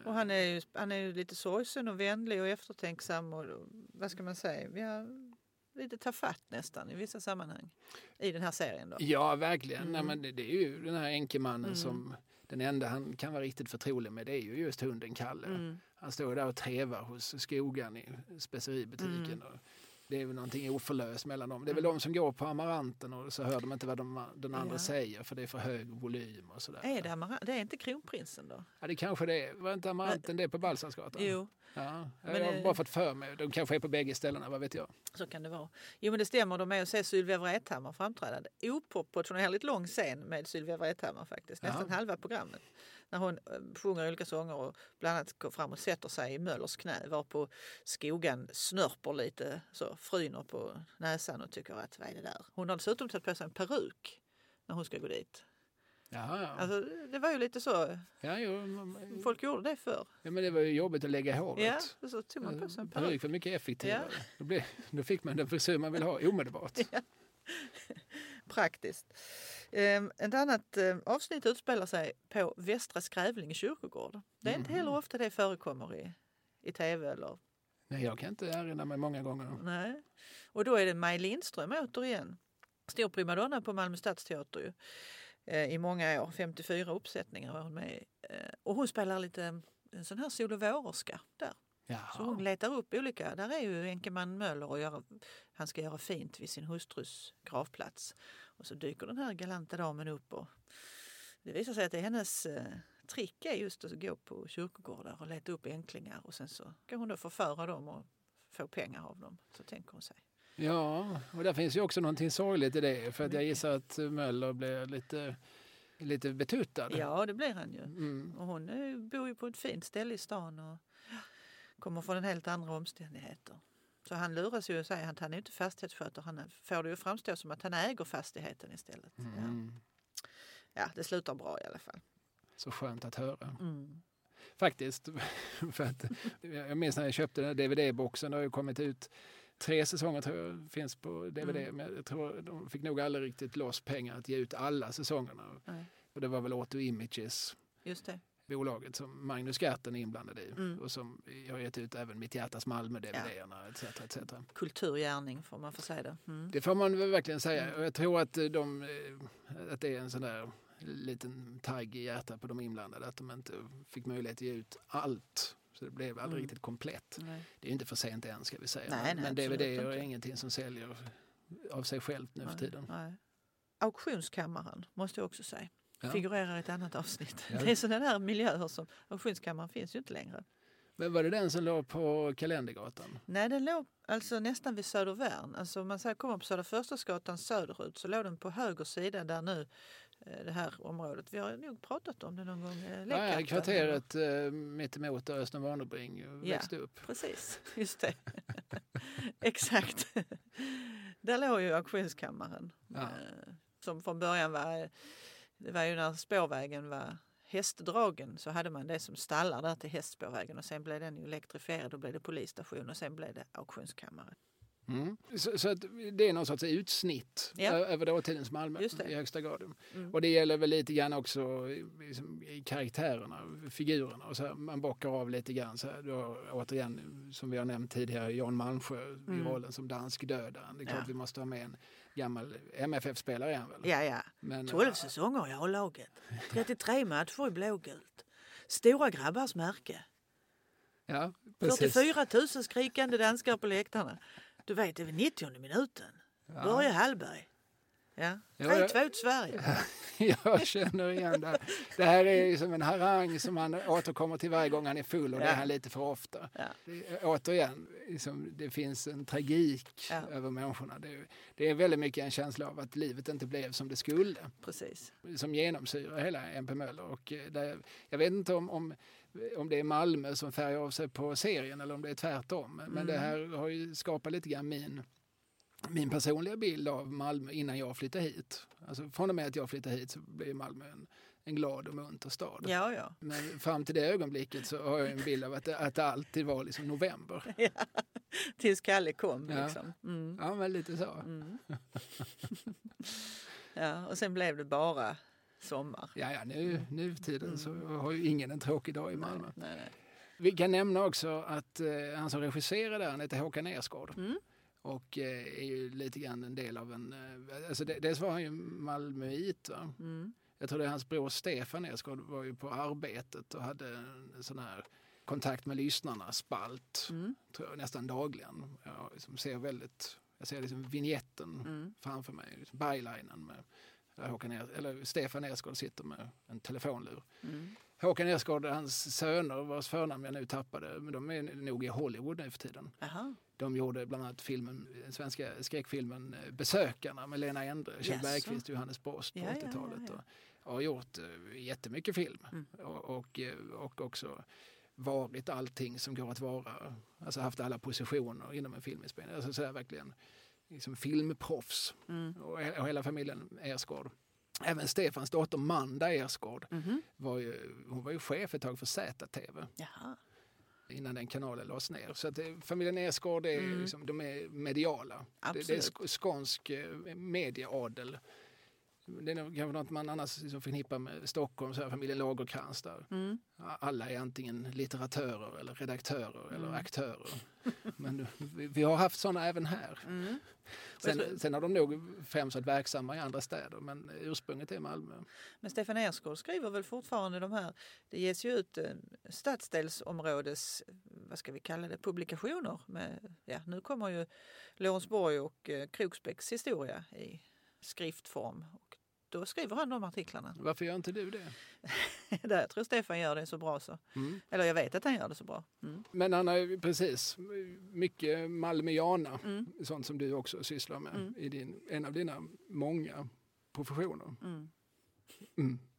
Och han är, ju, han är ju lite sorgsen och vänlig och eftertänksam och vad ska man säga, har lite tafatt nästan i vissa sammanhang i den här serien då. Ja, verkligen. Mm. Nej, men det, det är ju den här enkemannen Mm. som den enda han kan vara riktigt förtrolig med det är ju just hunden Kalle. Mm. Han står där och trevar hos Skogan i speceributiken. Mm. Och det är väl någonting oförlöst mellan dem. Det är väl de som går på Amaranten och så hör de inte vad de, den andra Ja. säger för det är för hög volym och sådär. Är det, Amara- det är inte kronprinsen då? Ja, det kanske det är. Var inte Amaranten det på Balsarsgatan? Jo, Ja, Men jag har det- bara fått för mig. De kanske är på bägge ställena, vad vet jag. så kan det vara. Jo men det stämmer, de är och ser Sylvia Vrethammar framträda. Oproportionerligt lång scen med Sylvia Vrethammar faktiskt, nästan Ja. halva programmet. När hon eh, sjunger olika sånger och bland annat går fram och sätter sig i Möllers knä varpå Skogan snörper lite, så fryner på näsan och tycker att vad är det där? Hon har dessutom tagit på sig en peruk när hon ska gå dit. Jaha, ja. Alltså, det var ju lite så, Ja, jo, men- folk gjorde det förr. ja, men det var ju jobbigt att lägga håret. Ja, så tog man på sig en peruk. Peruk var mycket effektivare. Då, blev, då fick man den frisyr man vill ha omedelbart. Praktiskt. Um, ett annat eh, avsnitt utspelar sig på Västra Skrävlinge kyrkogård. Det är inte heller ofta det förekommer i, i tv. Eller, Nej, jag kan inte erinra mig många gånger. nej. Och då är det Maj Lindström återigen. Stor primadonna på Malmö stadsteater ju, eh, i många år. 54 uppsättningar var hon med i. Eh, Och hon spelar lite en sån här sol och där. Så hon Jaha. letar upp olika. Där är ju enkeman Möller och gör, han ska göra fint vid sin hustrus gravplats. Och så dyker den här galanta damen upp och det visar sig att det är hennes eh, trick är just att gå på kyrkogårdar och leta upp änklingar och sen så kan hon då förföra dem och få pengar av dem. Så tänker hon sig. Ja, och där finns ju också någonting sorgligt i det. För att jag gissar att Möller blir lite, lite betuttad. Ja, det blir han ju. Mm. Och hon eh, bor ju på ett fint ställe i stan och kommer från en helt andra omständigheter. Så han luras ju och säger att han är inte fastighetsskötare. Han får det ju framstå som att han äger fastigheten istället. Ja. Mm. ja, det slutar bra i alla fall. Så skönt att höra. Mm. Faktiskt. För att, jag minns när jag köpte den här DVD-boxen. Det har ju kommit ut tre säsonger tror jag finns på DVD. Mm. Men jag tror de fick nog aldrig riktigt loss pengar att ge ut alla säsongerna. Nej. Och det var väl Auto Images Just det. Bolaget som Magnus Gerten är inblandad i. Mm. Och som jag har gett ut även Mitt hjärtas Malmö-DVD-erna etc. etc. Kulturgärning får man få säga det. Mm. Det får man verkligen säga. Mm. Och jag tror att, de, eh, att det är en sån där liten tagg i hjärtat på de inblandade. Att de inte fick möjlighet att ge ut allt. Så det blev aldrig Mm. riktigt komplett. Nej. Det är inte för sent än ska vi säga. Nej, nej, Men DVD är ingenting som säljer av sig självt nu för tiden. Nej. Auktionskammaren måste jag också säga. Ja. Figurerar i ett annat avsnitt. Ja. Det är sådana där miljöer som auktionskammaren finns ju inte längre. Men var det den som låg på Kalendergatan? Nej, den låg alltså nästan vid Södervärn. Alltså om man kommer på Södra Förstadsgatan söderut så låg den på höger sida där nu eh, det här området. Vi har nog pratat om det någon gång. eh, Ja, Lekkatten. kvarteret eh, mittemot där Östen Warnerbring växte upp. Precis, just det. Exakt. Där låg ju auktionskammaren. Ja. Eh, Som från början var, det var ju när spårvägen var hästdragen så hade man det som stallar där till hästspårvägen och sen blev den elektrifierad och blev det polisstation och sen blev det auktionskammare. Mm. Så, så det är någon sorts utsnitt Ja. över dåtidens Malmö i högsta grad. Mm. Och det gäller väl lite grann också i, liksom, i karaktärerna, figurerna. Och så här, man bockar av lite grann. Så här, då, återigen, som vi har nämnt tidigare, Jan Malmsjö i Mm. rollen som dansk dödaren. Det är klart Ja. vi måste ha med en gammal MFF-spelare är han väl? Ja, ja. Men, 12 säsonger i A-laget. 33 matcher i blågult. Stora grabbars märke. Ja, precis. 44 000 skrikande danskar på läktarna. Du vet, det är vid 90 minuten. Ja. Börje Hallberg. Ja. Ja, 3-2 till Sverige. Jag känner igen det. Det här är som en harang som han återkommer till varje gång han är full och det Ja. är han lite för ofta. Ja. Det, återigen, liksom, det finns en tragik Ja. över människorna. Det, det är väldigt mycket en känsla av att livet inte blev som det skulle. Precis. Som genomsyrar hela MP Möller. Och eh, där, jag vet inte om, om, om det är Malmö som färgar av sig på serien eller om det är tvärtom. Men Mm. det här har ju skapat lite grann min min personliga bild av Malmö innan jag flyttade hit. Alltså från och med att jag flyttade hit så blev Malmö en en glad och munter stad. Ja, ja. Men fram till det ögonblicket så har jag en bild av att det, att det alltid var liksom november. Tills Kalle kom. Ja. Liksom. Mm. Ja, men lite så. Mm. ja, och sen blev det bara sommar. Ja, ja, nu, nu för tiden så har ju ingen en tråkig dag i Malmö. Nej, nej. Vi kan nämna också att eh, han som regisserade han heter Håkan Ersgård. Mm. Och eh, är ju lite grann en del av en... Eh, alltså det, dels var han ju malmöit. Va? Mm. Jag tror det är hans bror Stefan Ersgård var ju på Arbetet och hade en sån här kontakt med lyssnarna, spalt, Mm. tror jag, nästan dagligen. Jag liksom ser väldigt... Jag ser liksom vignetten Mm. framför mig, liksom bylinen med där Håkan er, eller Stefan Ersgård sitter med en telefonlur. Mm. Håkan Ersgård och hans söner, vars förnamn jag nu tappade, men de är nog i Hollywood nu för tiden. Jaha. De gjorde bland annat filmen, den svenska skräckfilmen eh, Besökarna med Lena Endre, Kjell Jaså? Bergqvist och Johannes Brost på Ja, ja, ja, 80-talet. ja. Och, och har gjort uh, jättemycket film Mm. och, och, eh, och också varit allting som går att vara. Alltså haft alla positioner inom en filminspelning. Alltså så här verkligen liksom filmproffs Mm. och, och hela familjen Ersgård. Även Stefans dotter Manda Ersgård Mhm. var ju, hon var ju chef ett tag för ZTV Jaha. innan den kanalen lades ner. Så att det, familjen Ersgård är, Mm. liksom, de är mediala. Det, det är skånsk eh, medieadel. Det är kanske något man annars liksom förknippar med Stockholm, så här, familjen Lagercrantz där. Mm. Alla är antingen litteratörer eller redaktörer eller Mm. aktörer. Men vi, vi har haft sådana även här. Mm. Sen, sen har de nog främst varit verksamma i andra städer men ursprunget är Malmö. Men Stefan Ersgård skriver väl fortfarande de här, det ges ju ut eh, stadsdelsområdes, vad ska vi kalla det, publikationer. Med, ja, nu kommer ju Lorensborg och eh, Kroksbäcks historia i skriftform. Då skriver han de artiklarna. Varför gör inte du det? Jag tror Stefan gör det så bra så. Mm. Eller jag vet att han gör det så bra. Mm. Men han har precis mycket malmöiana, Mm. sånt som du också sysslar med Mm. i din, en av dina många professioner. Mm.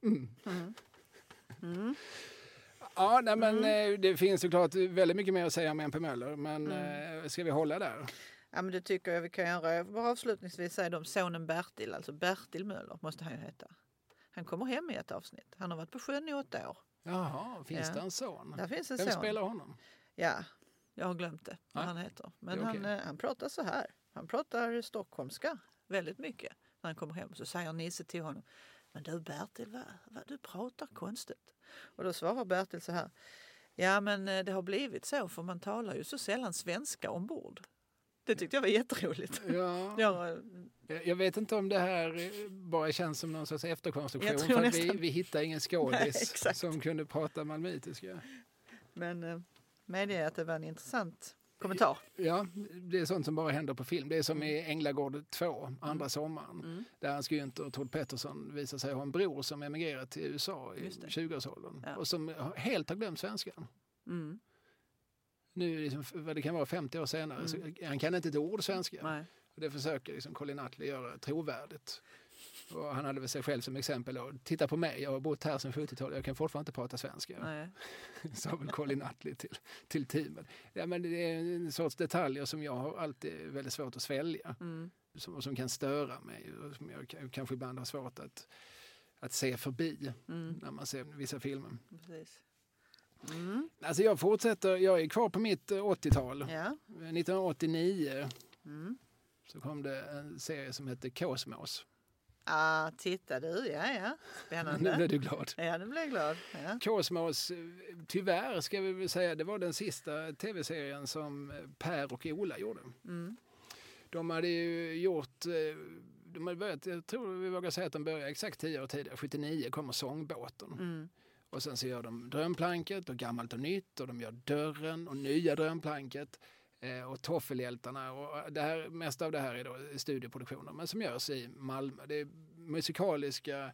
Mm. Ja, nej, men eh, det finns såklart väldigt mycket mer att säga om MP Möller, men eh, ska vi hålla där? Ja men det tycker jag vi kan göra. Jag vill bara avslutningsvis säga om sonen Bertil, alltså Bertil Möller måste han ju heta. Han kommer hem i ett avsnitt. Han har varit på sjön i åtta år. Jaha, finns Ja. det en son? Där finns en Vem son. spelar honom? Ja, jag har glömt det, vad han heter. Men är han, eh, han pratar så här. Han pratar stockholmska väldigt mycket. När han kommer hem så säger Nisse till honom. Men du Bertil, vad, vad, du pratar konstigt. Och då svarar Bertil så här. Ja men eh, det har blivit så för man talar ju så sällan svenska ombord. Det tyckte jag var jätteroligt. Ja, Ja, jag vet inte om det här bara känns som någon sorts efterkonstruktion. För att vi, nästan- vi hittar ingen skådis som kunde prata malmöitiska. men eh, medge att det var en intressant kommentar. Ja, det är sånt som bara händer på film. Det är som i Änglagård 2, andra sommaren. Mm. Där Hans Günther och Tord Pettersson visar sig ha en bror som emigrerat till USA i Just det. 20-årsåldern. Ja. Och som helt har glömt svenskan. Mm. Nu, liksom, vad det kan vara 50 år senare, Mm. så han kan inte ett ord svenska. Nej. Och det försöker liksom Colin Nutley göra trovärdigt. Och han hade väl sig själv som exempel. Och, Titta på mig, jag har bott här sedan 70-talet, jag kan fortfarande inte prata svenska. Sa väl Colin Nutley till, till teamet. Ja, men det är en sorts detaljer som jag har alltid väldigt svårt att svälja. Mm. Som, som kan störa mig och som jag kanske ibland har svårt att, att se förbi Mm. när man ser vissa filmer. Precis. Mm. Alltså jag fortsätter, jag är kvar på mitt eh, 80-tal. Ja. 1989 Mm. så kom det en serie som hette Kosmos. Ah, titta du, ja ja. Nu Spännande. blev du glad. Ja, nu blev jag glad. Ja. Kosmos, eh, tyvärr ska vi väl säga, det var den sista tv-serien som eh, Per och Ola gjorde. Mm. De hade ju gjort, eh, de hade börjat, jag tror vi vågar säga att de började exakt tio år tidigare, 79 kommer Sångbåten. Mm. Och sen så gör de Drömplanket och Gammalt och Nytt och de gör Dörren och Nya Drömplanket eh, och Toffelhjältarna. Och det här, mesta av det här är då studioproduktioner men som görs i Malmö. Det är musikaliska,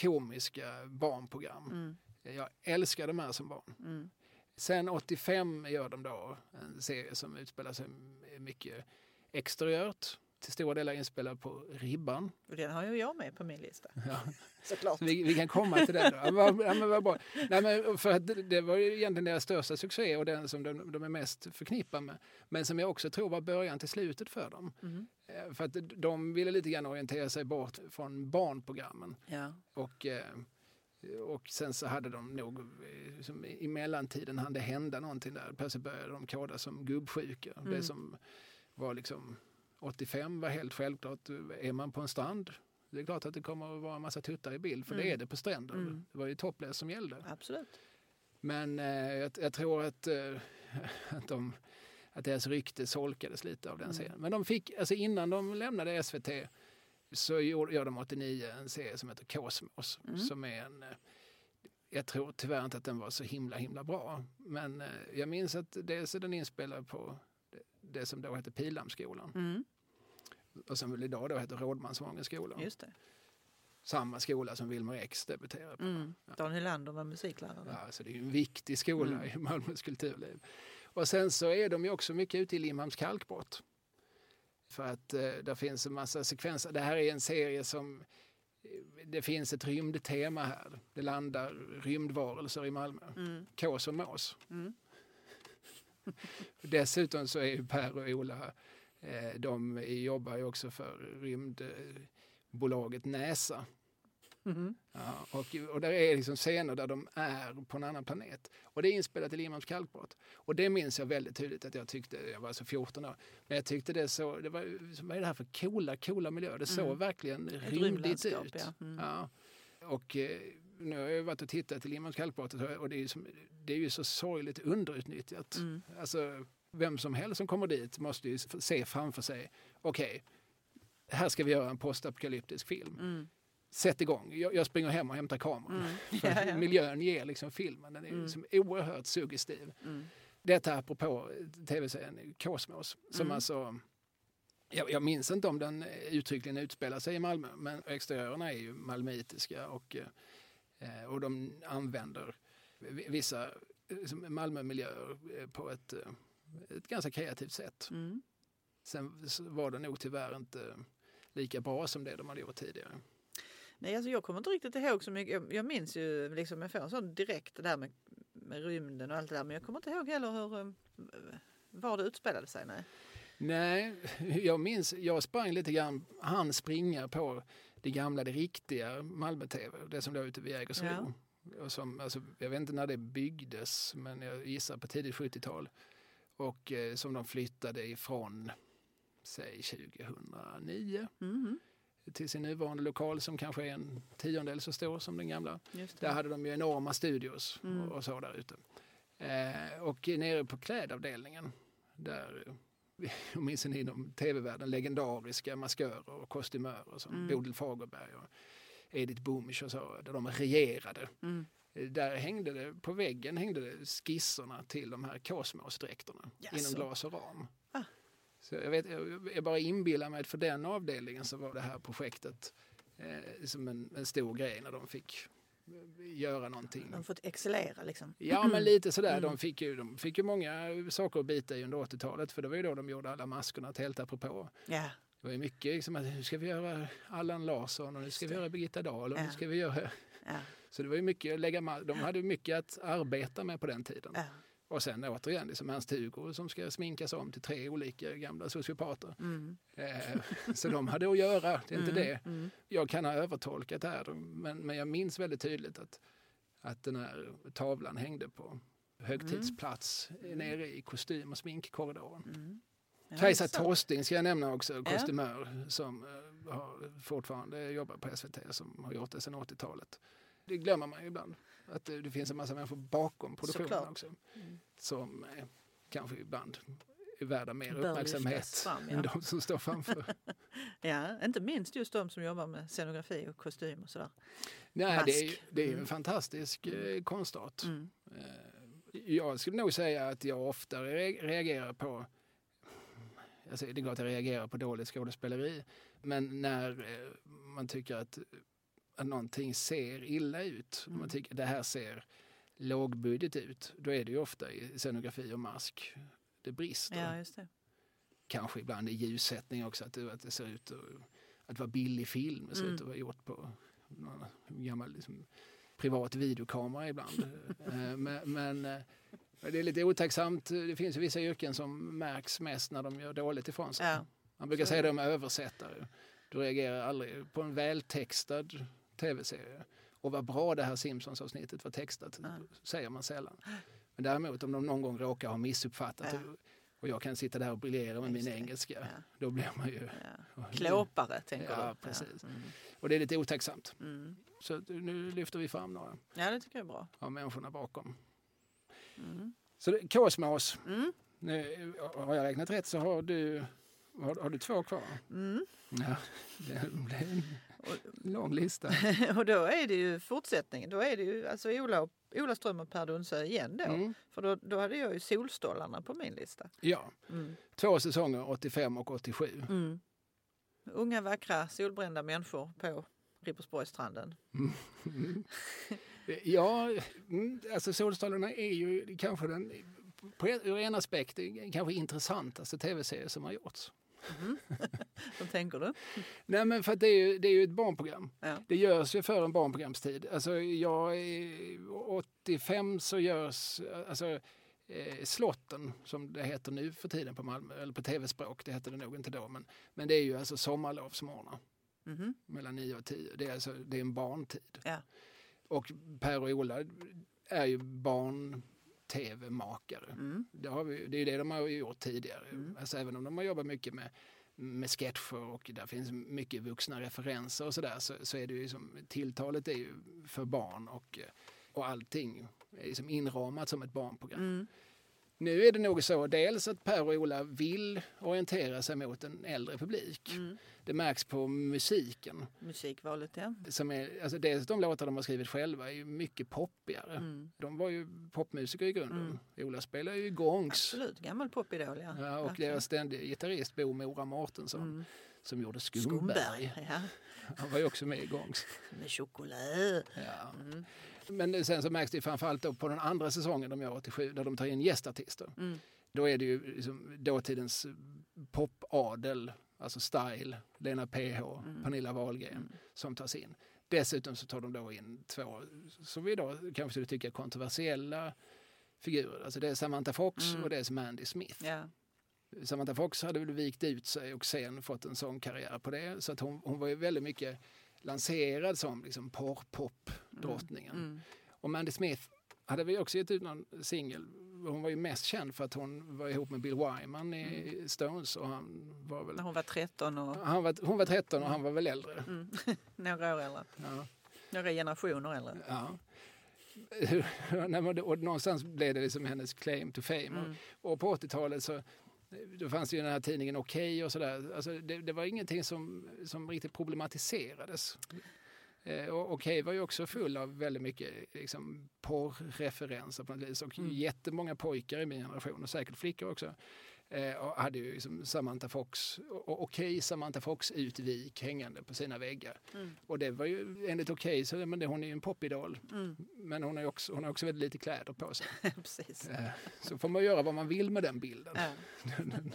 komiska barnprogram. Mm. Jag älskar de här som barn. Mm. Sen 85 gör de då en serie som utspelar sig mycket exteriört. Till stora delar inspelad på Ribban. Och den har ju jag med på min lista. Ja. Såklart. Så vi, vi kan komma till det. Då. Ja, men vad bra. Nej, men för att det, det var ju egentligen deras största succé och den som de, de är mest förknippade med. Men som jag också tror var början till slutet för dem. Mm. För att de ville lite grann orientera sig bort från barnprogrammen Ja. och eh, Och sen så hade de nog, eh, som i mellantiden hann det hända någonting där. Plötsligt började de koda som gubbsjuka. Mm. Det som var liksom 85 var helt självklart. Är man på en strand, det är klart att det kommer att vara en massa tuttar i bild, för det Mm. är det på stränder. Mm. Det var ju topless som gällde. Absolut. Men eh, jag, jag tror att, eh, att, de, att deras rykte solkades lite av den Mm. serien. Men de fick, alltså innan de lämnade SVT så gjorde, gör de 89 en serie som heter Kosmos. Mm. Som är en, eh, jag tror tyvärr inte att den var så himla himla bra. Men eh, jag minns att dels är den inspelad på det, som då hette Pildammsskolan Mm. och som väl idag då heter Rådmansvångenskolan. Just det. Samma skola som Wilmer X debuterade på. Mm. Dan Hylander var musiklärare. Ja, så det är en viktig skola Mm. i Malmös kulturliv. Och sen så är de ju också mycket ute i Limhamns kalkbrott. För att eh, där finns en massa sekvenser. Det här är en serie som eh, det finns ett rymdtema här. Det landar rymdvarelser i Malmö. Mm. Kås och mås. Mm. Dessutom så är ju Per och Ola, eh, de jobbar ju också för rymdbolaget NASA. Mhm. Ja, och, och där är liksom scener där de är på en annan planet. Och det är inspelat i Limhamns kalkbrott. Och det minns jag väldigt tydligt att jag tyckte, jag var alltså 14 år, men jag tyckte det så, det var, vad är det här för coola, coola miljöer? Det såg Mm. verkligen Ett rymdigt ut. ja. Mm. Ja. Och eh, nu har jag varit och tittat i Limhamns kalkbrott och det är, ju som, det är ju så sorgligt underutnyttjat. Mm. Alltså, vem som helst som kommer dit måste ju se framför sig, okej, här ska vi göra en postapokalyptisk film. Mm. Sätt igång, jag, jag springer hem och hämtar kameran. Mm. Ja, ja. Miljön ger liksom filmen, den är Mm. liksom oerhört suggestiv. Mm. Detta apropå tv-serien Kosmos, som Mm. alltså jag, jag minns inte om den uttryckligen utspelar sig i Malmö, men exteriörerna är ju malmöitiska och, eh, och de använder vi- vissa liksom Malmömiljöer eh, på ett, eh, ett ganska kreativt sätt. Mm. Sen var det nog tyvärr inte lika bra som det de hade gjort tidigare. Nej, alltså jag kommer inte riktigt ihåg så mycket. Jag, jag minns ju liksom, jag får en sån direkt det där med, med rymden och allt det där. Men jag kommer inte ihåg heller hur, eh, var det utspelade sig. Nej. Nej, jag minns, jag sprang lite grann, han springa på det gamla, det riktiga Malmö-TV, det som låg ute vid Jägersro. Ja. Och som, alltså, jag vet inte när det byggdes, men jag gissar på tidigt 70-tal. Och eh, som de flyttade ifrån, säg 2009, Mhm. till sin nuvarande lokal som kanske är en tiondel så stor som den gamla. Där hade de ju enorma studios Mm. och, och så där ute. Eh, och nere på klädavdelningen, där ni inom tv-världen legendariska maskörer och kostymörer som Mm. Bodil Fagerberg och Edith Bumisch och så, där de regerade. Mm. Där hängde det, på väggen hängde det skisserna till de här kosmosdräkterna Jaså? inom glas och ram. Ah. Så jag, vet, jag, bara inbillar mig att för den avdelningen så var det här projektet eh, som en, en stor grej när de fick göra någonting. De har fått excellera liksom. Ja, men lite sådär. Mm. De, fick ju, de fick ju många saker att bita i under 80-talet för det var ju då de gjorde alla maskerna till helt apropå. Ja. Det var ju mycket liksom att nu ska vi göra Allan Larsson och nu ska vi göra Birgitta Dahl och nu Ja. ska vi göra... Ja. Så det var ju mycket att lägga, de hade mycket att arbeta med på den tiden. Ja. Och sen återigen liksom Ernst-Hugo som ska sminkas om till tre olika gamla sociopater. Mm. Eh, så de hade att göra, det är inte Mm. det. Mm. Jag kan ha övertolkat det här, men, men jag minns väldigt tydligt att, att den här tavlan hängde på högtidsplats nere i kostym och sminkkorridoren. Mm. Ja, Kajsa så. Torsting ska jag nämna också, kostymör som eh, har fortfarande jobbar på SVT som har gjort det sedan 80-talet. Det glömmer man ju ibland, att det, det finns en massa människor bakom produktionen Såklart. också Mm. som eh, kanske ibland är värda mer Bör uppmärksamhet fram, ja. än de som står framför. Ja, inte minst just de som jobbar med scenografi och kostym och sådär. Nej, det är, Mask. det är ju en Mm. fantastisk eh, konstart. Mm. Eh, Jag skulle nog säga att jag oftare re- reagerar på Alltså, det är klart jag reagerar på dåligt skådespeleri. Men när eh, man tycker att, att någonting ser illa ut, Mm. man tycker det här ser lågbudget ut, då är det ju ofta i scenografi och mask det brister. Ja, just det. Kanske ibland i ljussättning också, att det, att det ser ut att, att vara billig film. Det ser Mm. ut att vara gjort på någon gammal liksom, privat videokamera ibland. Eh, men men eh, det är lite otacksamt. Det finns ju vissa yrken som märks mest när de gör dåligt ifrån sig. Ja. Man brukar Så säga det om översättare. Du reagerar aldrig på en vältextad tv-serie. Och vad bra det här Simpsons-avsnittet var textat, Ja. säger man sällan. Men däremot om de någon gång råkar ha missuppfattat Ja. och, jag kan sitta där och briljera med min Just det. engelska, Ja. då blir man ju... Ja. Klåpare tänker Ja, du? precis. Mm. Och det är lite otacksamt. Mm. Så nu lyfter vi fram några Ja, det tycker jag är bra. av människorna bakom. Mm. Så det, Kosmos, Mm. nu, har jag räknat rätt så har du, har, har du två kvar. Mm. Ja, det blir en lång lista. och då är det ju fortsättningen. Då är det ju alltså Ola, och- Ola Ström och Per Dunsö igen då. Mm. För då, då hade jag ju Solstolarna på min lista. Ja, Mm. två säsonger, 85 och 87. Mm. Unga vackra solbrända människor på Ribersborgsstranden. Mm. Ja, mm, alltså Solstolarna är ju kanske den, på, en- ur en aspekt, kanske intressantaste tv-serie som har gjorts. Vad tänker du? Nej men för det är ju, det är ju ett barnprogram. Ja. Det görs ju för en barnprogramstid. Alltså jag, är- 85 så görs, alltså eh, Slotten som det heter nu för tiden på Malmö, eller på tv-språk, det hette det nog inte då, men, men det är ju alltså sommarlovsmorgnar Mhm. mellan 9 och 10. Det är, alltså, det är en barntid. Ja. Och Per och Ola är ju barn-tv-makare. Mm. Det, vi, det är det de har gjort tidigare. Mm. Alltså, även om de har jobbat mycket med, med sketcher och där finns mycket vuxna referenser och sådär så, så är det ju som, tilltalet är ju för barn och, och allting är liksom inramat som ett barnprogram. Mm. Nu är det nog så dels att Per och Ola vill orientera sig mot en äldre publik. Mm. Det märks på musiken. Musikvalet ja. Som är, alltså dels de låtar de har skrivit själva är ju mycket poppigare. Mm. De var ju popmusiker i grunden. Mm. Ola spelar ju gongs. Absolut, gammal popidol ja. Ja, och deras ständiga gitarrist Bo Mora Mårtensson Mm. som gjorde Skumberg. Skumberg, ja. Han var ju också med i Gongs. Med choklad. Ja. Mm. Men sen så märks det framförallt då på den andra säsongen de gör 87 där de tar in gästartister. Mm. Då är det ju liksom dåtidens popadel, alltså Style, Lena PH, Mm. Pernilla Wahlgren som tas in. Dessutom så tar de då in två, som vi idag kanske skulle tycka kontroversiella figurer. Alltså det är Samantha Fox Mm. och det är Mandy Smith. Ja. Samantha Fox hade väl vikt ut sig och sen fått en sångkarriär på det. Så att hon, hon var ju väldigt mycket lanserad som liksom porrpop-drottningen. Mm. Och Mandy Smith hade vi också gett ut någon singel. Hon var ju mest känd för att hon var ihop med Bill Wyman i Stones och han var väl... När hon var 13 och Han var, hon var 13 och han var väl äldre. mm. några år äldre. Ja. Några generationer äldre. ja. Och någonstans blev det liksom hennes claim to fame. Mm. Och, och på 80-talet så då fanns det ju den här tidningen Okej och sådär. Alltså det, det var ingenting som, som riktigt problematiserades. Eh, och Okej var ju också full av väldigt mycket liksom, porrreferenser på något vis. Och Mm. jättemånga pojkar i min generation och säkert flickor också. Eh, och hade ju liksom Samantha Fox, och, och Okej Samantha Fox utvik hängande på sina väggar. Mm. Och det var ju enligt Okej, så men det, hon är ju en popidol. Mm. Men hon har också, hon har också väldigt lite kläder på sig. Precis. Eh, så får man göra vad man vill med den bilden.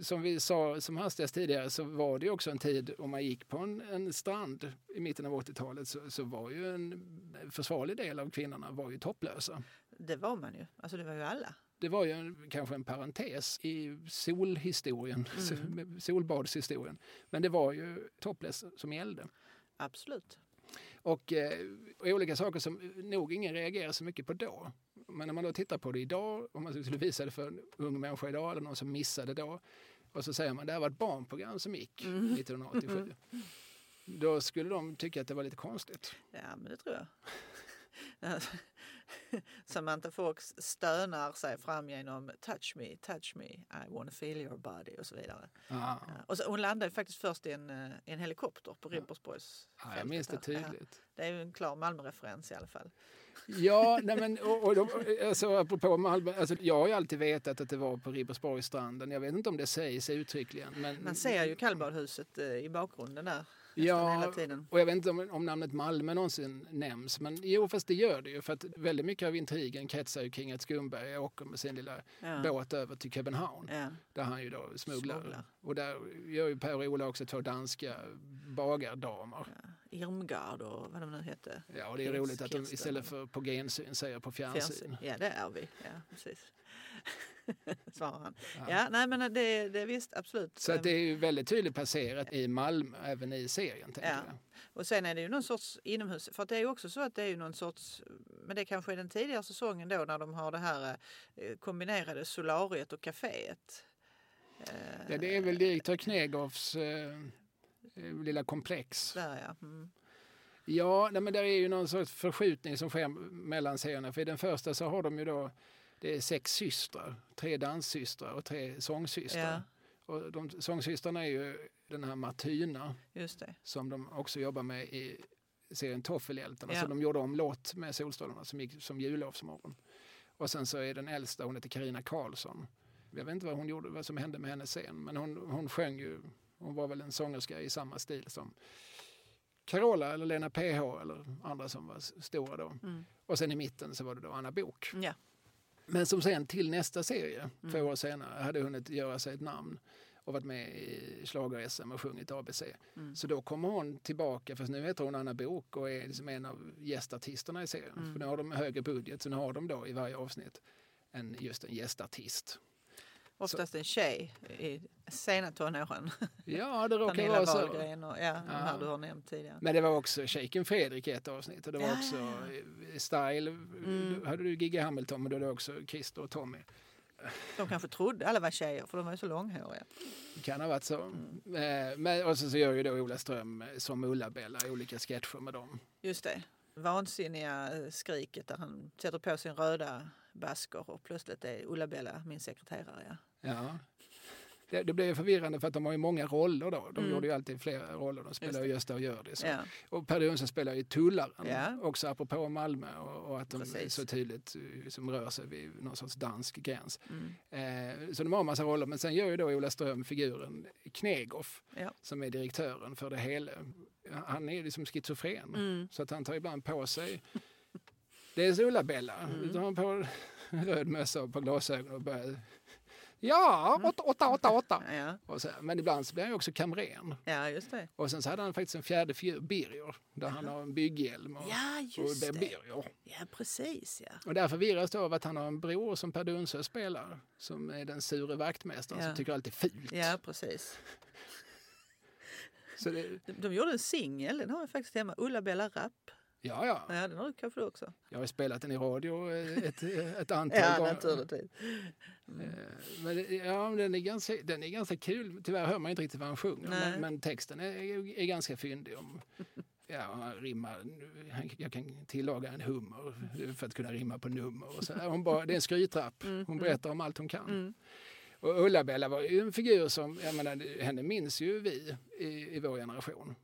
Som vi sa som hastigast tidigare så var det också en tid om man gick på en, en strand i mitten av 80-talet så, så var ju en försvarlig del av kvinnorna var ju topplösa. Det var man ju. Alltså det var ju alla. Det var ju en, kanske en parentes i solhistorien, Mm. solbadshistorien. Men det var ju topless som gällde. Absolut. Och, eh, och olika saker som nog ingen reagerar så mycket på då. Men när man då tittar på det idag, om man skulle visa det för en ung människa idag eller någon som missade då. Och så säger man det här var ett barnprogram som gick 1987. Då skulle de tycka att det var lite konstigt. Ja, men det tror jag. Samantha Fox stönar sig fram genom touch me, touch me, I wanna feel your body och så vidare. Ja. Och så, hon landade faktiskt först i en, eh, en helikopter på Ribersborgs ja, jag minns det tydligt. Det är en klar Malmö-referens i alla fall. Ja, nej men, och, och de, alltså, apropå Malmö, alltså, jag har ju alltid vetat att det var på Ribersborgsstranden. Jag vet inte om det sägs uttryckligen. Men, Man ser ju kallbadhuset eh, i bakgrunden där Ja, och jag vet inte om, om namnet Malmö någonsin nämns, men jo, fast det gör det ju. För att väldigt mycket av intrigen kretsar ju kring att Skumberg åker med sin lilla Ja. båt över till Köpenhamn, Ja. där han ju då smugglar. Smugglar. Och där gör ju Per och Ola också två danska bagardamer. Ja. Irmgard och vad de nu hette. Ja, och det är Kirsten- roligt att de istället för på gensyn säger på fjärrsyn. Fjärrsyn. Ja, det är vi. Ja, precis. Svarar han. Ja, nej men det, det är visst absolut. Så det är ju väldigt tydligt placerat i Malmö även i serien. Ja. jag. Och sen är det ju någon sorts inomhus. För att det är ju också så att det är ju någon sorts, men det kanske är den tidigare säsongen då när de har det här eh, kombinerade solariet och kaféet. Eh, Ja, det är väl direktör Knegoffs eh, eh, lilla komplex. Där ja. Mm. Ja, nej, men där är ju någon sorts förskjutning som sker mellan serierna. För i den första så har de ju då det är sex systrar, tre danssystrar och tre sångsystrar. Ja. Och de sångsystrarna är ju den här det. som de också jobbar med i serien Toffelhjältarna. Ja. Så de gjorde om låt med Solstolarna som gick som jullovsmorgon. Och sen så är den äldsta, hon heter Karina Karlsson. Jag vet inte vad hon gjorde, vad som hände med hennes scen, men hon, hon sjöng ju, hon var väl en sångerska i samma stil som Carola eller Lena PH eller andra som var stora då. Mm. Och sen i mitten så var det då Anna Bok. Ja. Men som sen till nästa serie, Mm. två år senare, hade hunnit göra sig ett namn och varit med i schlager-SM och sjungit ABC. Mm. Så då kommer hon tillbaka, fast nu heter hon Anna Bok och är liksom en av gästartisterna i serien. Mm. För nu har de högre budget, så nu har de då i varje avsnitt en, just en gästartist. Oftast en tjej i sena tonåren. Ja, det råkar Pernilla vara så. Wahlgren och ja, de här du har nämnt tidigare. Men det var också Shaken Fredrik i ett avsnitt och det var Ja, också ja, eh, Style. Mm. Hade du Gigi Hamilton men då hade du också Christer och Tommy. De kanske trodde alla var tjejer för de var ju så långhåriga. Det kan ha varit så. Mm. Eh, Men, och så, så gör ju då Ola Ström eh, som Ulla-Bella i olika sketcher med dem. Just det. Vansinniga skriket där han sätter på sin röda basker och plötsligt är Ulla-Bella min sekreterare. Ja. Det, det blev förvirrande för att de har ju många roller då. De Mm. gjorde ju alltid flera roller. De spelar Just ju Gösta och Hjördis. Ja. Och Per Donsson spelar ju Tullaren, Ja. också apropå Malmö och, och att de Precis. så tydligt eh, som rör sig vid någon sorts dansk gräns. Mm. Eh, så de har en massa roller, men sen gör ju då Ola Ström figuren Knegoff Ja. som är direktören för det hela. Han är liksom schizofren, Mm. så att han tar ibland på sig det är Ulla-Bella. Mm. Då har han på röd mössa och på glasögon och börjar Ja, åtta, åtta, åtta, åtta. Ja. Och så, men ibland så blir han ju också kamren. ja, just det. Och sen så hade han faktiskt en fjärde figur, Birger, där han har en bygghjälm. Och, Ja, och just är det. Birger. Ja, precis ja. Och där förvirras det av att han har en bror som Per Dunsö spelar, som är den sure vaktmästaren Ja. som tycker allt är fult. Ja, precis. Så det, De, de gjorde en singel, den har jag faktiskt hemma. Ulla-Bella Rapp. Ja, ja, Ja, den har du kanske du också. jag har spelat den i radio eh, ett, ett antal Ja, gånger. naturligtvis. Eh, Men ja, den, är ganska, den är ganska kul. Tyvärr hör man inte riktigt vad han sjunger, men, men texten är, är ganska fyndig. Om, ja, han rimmar, jag kan tillaga en hummer för att kunna rimma på nummer. Och så. Hon bara, det är en skrytrapp. Hon berättar om allt hon kan. Mm. Och Ulla-Bella var ju en figur som, jag menar, henne minns ju vi i, i vår generation.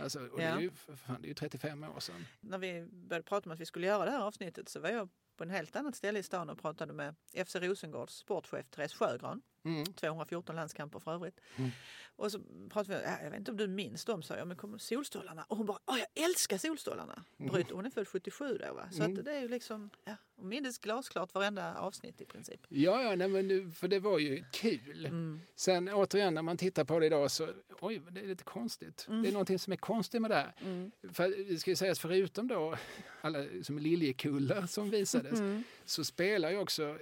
Alltså, och det, Ja. är ju, fan, det är ju 35 år sedan. När vi började prata om att vi skulle göra det här avsnittet så var jag på en helt annat ställe i stan och pratade med FC Rosengårds sportchef Therese Sjögran. Mm. 214 landskamper för övrigt. Mm. Och så pratade vi, "Ja, jag vet inte om du minns dem, sa jag, men kommer Solstolarna? Och hon bara, jag älskar Solstolarna! Bryt, hon är född 77 då va? Så Mm. att det är ju liksom, ja, hon minns glasklart varenda avsnitt i princip. Ja, ja nej, men, nu- för det var ju kul. Mm. Sen återigen när man tittar på det idag så, oj, det är lite konstigt. Det är någonting som är konstigt med det här. Mm. För, det ska ju sägas, förutom då alla som Liljekullar som visades, Mm. så spelar ju också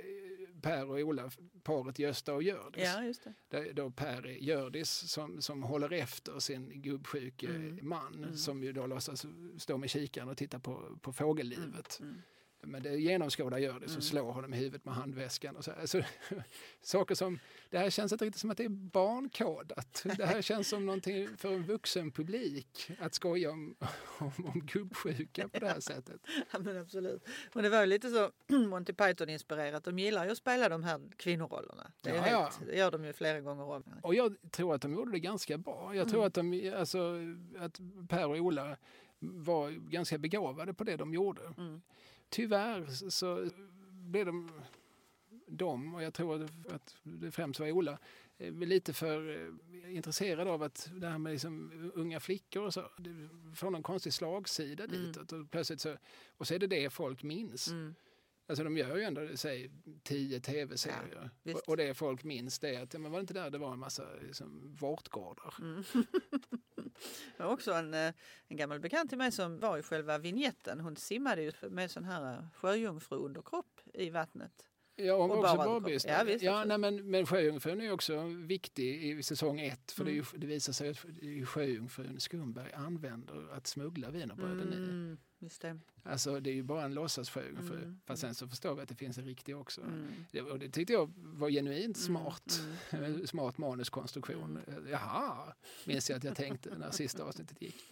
Per och Ola paret Gösta och Hjördis. Ja, just det. Där då Per är Hjördis som, som håller efter sin gubbsjuke Mm. man som ju då låtsas stå med kikaren och titta på, på fågellivet. Mm. Men det genomskådar Hjördis Mm. och slår honom i huvudet med handväskan. Och så. Alltså, saker som, det här känns inte riktigt som att det är barnkodat. Det här känns som någonting för en vuxen publik att skoja om, om, om gubbsjuka på det här sättet. Ja, men absolut. Och det var lite så Monty Python-inspirerat. De gillar ju att spela de här kvinnorollerna. Det, Ja, helt, ja. det gör de ju flera gånger om. Och jag tror att de gjorde det ganska bra. Jag tror Mm. att, de, alltså, att Per och Ola var ganska begåvade på det de gjorde. Mm. Tyvärr så blev de, de och jag tror att det främst var Ola, eh, lite för eh, intresserade av att det här med liksom unga flickor och så, det får någon konstig slagsida Mm. ditåt. Och, plötsligt så, och så är det det folk minns. Mm. Alltså de gör ju ändå, säg, tio tv-serier. visst. och, och det folk minns det är att, ja, men var det inte där det var en massa liksom, vårtgårdar? Mm. Det var också en, eh, en gammal bekant till mig som var i själva vignetten. Hon simmade ju med sån här eh, sjöjungfru underkropp i vattnet. Ja, och Och också Barbystad. Ja, visst, ja, nej, men, men Sjöjungfrun är också viktig i säsong ett. För det, Mm. ju, det visar sig att det Sjöjungfrun Skumberg använder att smuggla wienerbröden i. Mm, just det. Alltså det är ju bara en låtsas Sjöjungfru. Mm. Fast sen så förstår vi att det finns en riktig också. Mm. Det, och det tyckte jag var genuint smart. Mm, mm. Smart manuskonstruktion. Jaha, minns jag att jag tänkte när sista avsnittet gick.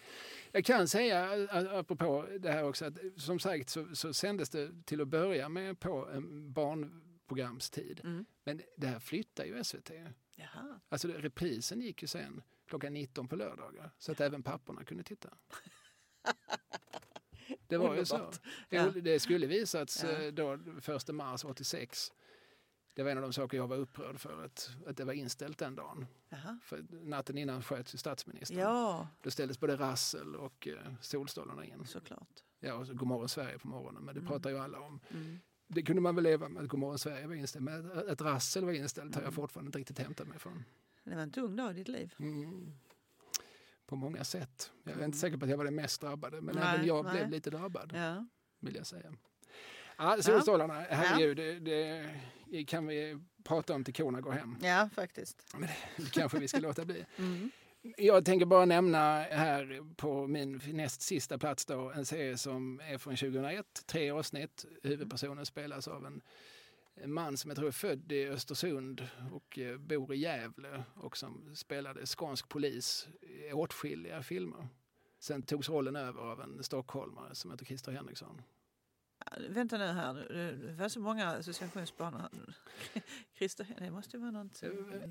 Jag kan säga, apropå det här också, att som sagt så, så sändes det till att börja med på en barnprogramstid. Mm. Men det här flyttar ju SVT. Jaha. Alltså det- reprisen gick ju sen klockan 19 på lördagar. Så att även papporna kunde titta. Det var ju så. Jo, Ja. Det skulle visats Ja. eh, då 1 mars 86. Det var en av de saker jag var upprörd för, att, att det var inställt den dagen. Jaha. För natten innan sköts ju statsministern. Ja, Då ställdes både Rassel och eh, Solstolarna in. såklart. Ja, och så Godmorgon Sverige på morgonen, men det Mm. pratar ju alla om. Mm. Det kunde man väl leva med att Godmorgon Sverige var inställt, men att, att Rassel var inställt har jag Mm. fortfarande inte riktigt hämtat mig från. Det var en tung dag i ditt liv. Mm. På många sätt. Jag är Mm. inte säker på att jag var den mest drabbade, men Nej, även jag nej. blev lite drabbad, Ja. vill jag säga. Ja, Solstolarna, herregud, det, det kan vi prata om till korna går hem. ja, faktiskt. Det kanske vi ska låta bli. Mm. Jag tänker bara nämna här på min näst sista plats då, en serie som är från 2001, tre avsnitt. Huvudpersonen spelas av en en man som jag tror är född i Östersund och eh, bor i Gävle och som spelade skånsk polis i åtskilliga filmer. Sen togs rollen över av en stockholmare som heter Christer Henriksson. Vänta nu här, det var så många associationsbanor. Christer, det måste vara något.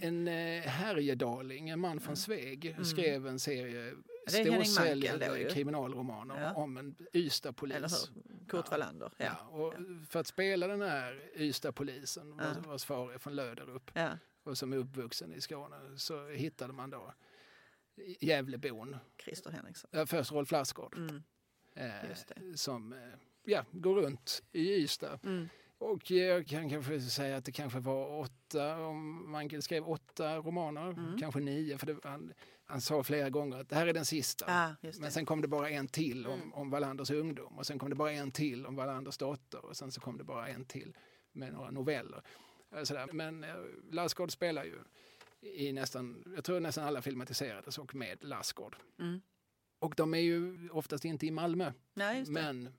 En eh, Härjedaling, en man från. Sveg, Mm. skrev en serie storsäljande kriminalromaner Ja. om en Ystadpolis. Kurt Ja. Wallander. Ja. Ja, och för att spela den här Ystadpolisen, Ja. vars far är från Löderup och som är uppvuxen i Skåne, så hittade man då Gävlebon. Christer Henriksson. Först Rolf Lassgård Mm. eh, som eh, ja, går runt i Ystad. Mm. Och jag kan kanske säga att det kanske var åtta, om man skrev åtta romaner, Mm. kanske nio, för det, han, han sa flera gånger att det här är den sista. Ah, Men sen kom det bara en till om, Mm. om Wallanders ungdom och sen kom det bara en till om Wallanders dotter och sen så kom det bara en till med några noveller. Eh, Sådär. Men eh, Lassgård spelar ju i nästan, jag tror nästan alla filmatiserades och med Lassgård. Mm. Och de är ju oftast inte i Malmö, Nej, men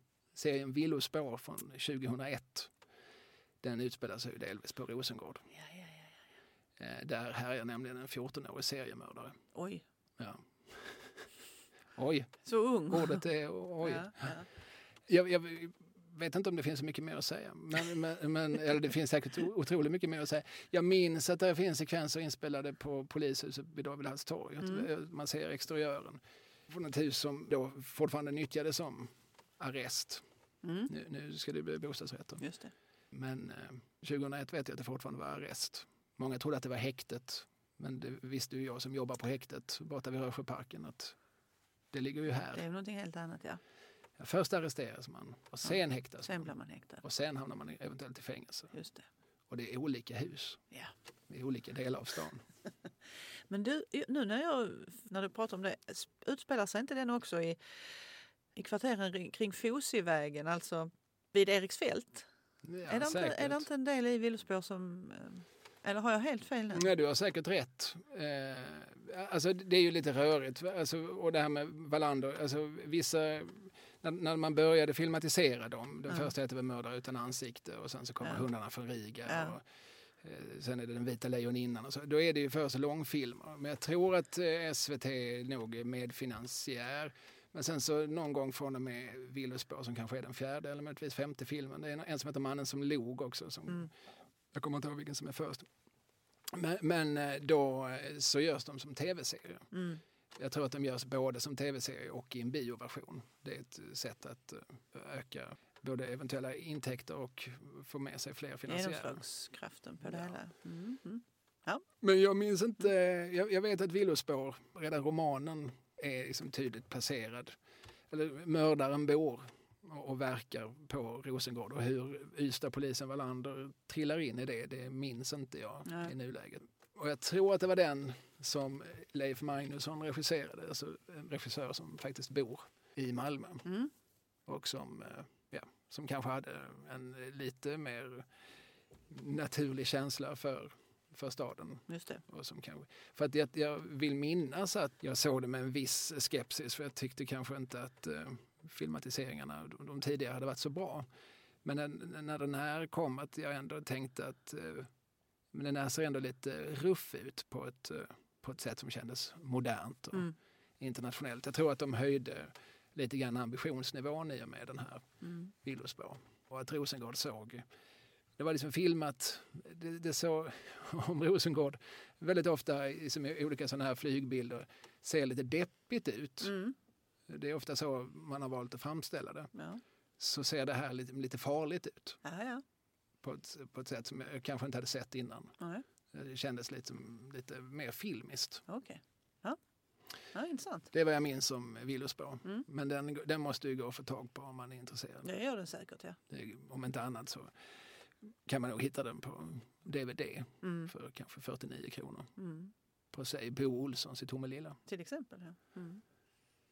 serien Villospår från 2001 den utspelar sig delvis på Rosengård. Ja, ja, ja. Eh, Där härjar nämligen en 14-årig seriemördare. Oj, Ja. Oj, så ung. ordet är oj. Ja, ja. Jag, jag vet inte om det finns så mycket mer att säga. Men, men, men, eller det finns säkert otroligt mycket mer att säga. Jag minns att det finns sekvenser inspelade på polishuset vid Davidhalls-torg. Att, Mm. eh, Man ser exteriören från ett hus som då fortfarande nyttjades som arrest. Mm. Nu, nu ska det bli bostadsrätter. Just det. Men eh, 2001 vet jag att det fortfarande var arrest. Många trodde att det var häktet. Men det visste ju jag som jobbar på häktet borta vid Rörsjöparken att det ligger ju här. Det är någonting helt annat, ja. Först arresteras man och sen häktas Sen man. man häktad. Och sen hamnar man eventuellt i fängelse. Just det. Och det är olika hus Ja. i olika delar av stan. Men du, nu när, jag, när du pratar om det, utspelar sig inte den också i, i kvarteren ring- kring Fosievägen, alltså vid Eriksfält? Ja, är, det inte, är det inte en del i Villospår som... eh, Eller har jag helt fel nu? Nej, du har säkert rätt. Eh, alltså, det är ju lite rörigt. Alltså, och det här med Wallander, alltså, vissa, när, när man började filmatisera dem, den Ja. första hette väl Mördare utan ansikte och sen så kommer Ja. Hundarna från Riga. Ja. Och, eh, sen är det Den vita lejoninnan och så. Då är det ju först långfilmer. Men jag tror att eh, SVT nog är medfinansiär. Men sen så någon gång från och med Villospår som kanske är den fjärde eller möjligtvis femte filmen. Det är en, som heter Mannen som log också. Som, Mm. Jag kommer inte ihåg vilken som är först. Men, men eh, då eh, så görs de som tv-serier. Mm. Jag tror att de görs både som tv-serier och i en bioversion. Det är ett sätt att eh, öka både eventuella intäkter och få med sig fler finansiärer. Genomslagskraften på det Ja. hela. Mm. Mm. Men jag minns inte, jag, jag vet att Villospår, redan romanen är liksom tydligt placerad. Eller mördaren bor och, verkar på Rosengård och hur Ystad-polisen Wallander trillar in i det, det minns inte jag Nej. i nuläget. Och jag tror att det var den som Leif Magnusson regisserade, alltså en regissör som faktiskt bor i Malmö Mm. och som, eh, ja, som kanske hade en lite mer naturlig känsla för, för staden. Just det. Och som kanske, för att jag, jag vill minnas att jag såg det med en viss skepsis för jag tyckte kanske inte att eh, filmatiseringarna de, de tidigare hade varit så bra. Men när, när den här kom att jag ändå tänkte att eh, men den här ser ändå lite ruff ut på ett, eh, på ett sätt som kändes modernt och Mm. internationellt. Jag tror att de höjde lite grann ambitionsnivån i och med den här Mm. villospår. Och att Rosengård såg, det var liksom filmat, det, det såg om Rosengård väldigt ofta i som i olika sådana här flygbilder ser lite deppigt ut. Mm. Det är ofta så man har valt att framställa det. Ja. Så ser det här lite, lite farligt ut Ja, ja. på ett, på ett sätt som jag kanske inte hade sett innan. Nej. Det kändes lite, lite mer filmiskt. Okej. Ja. ja, intressant. Det är vad jag minns om villospår. Mm. Men den, den måste ju gå att få tag på om man är intresserad. Det gör den säkert, ja. Det, om inte annat så kan man nog hitta den på DVD Mm. för kanske 49 kronor. Mm. På sig Bo Olssons i Tomelilla. Till exempel. Ja. Mm.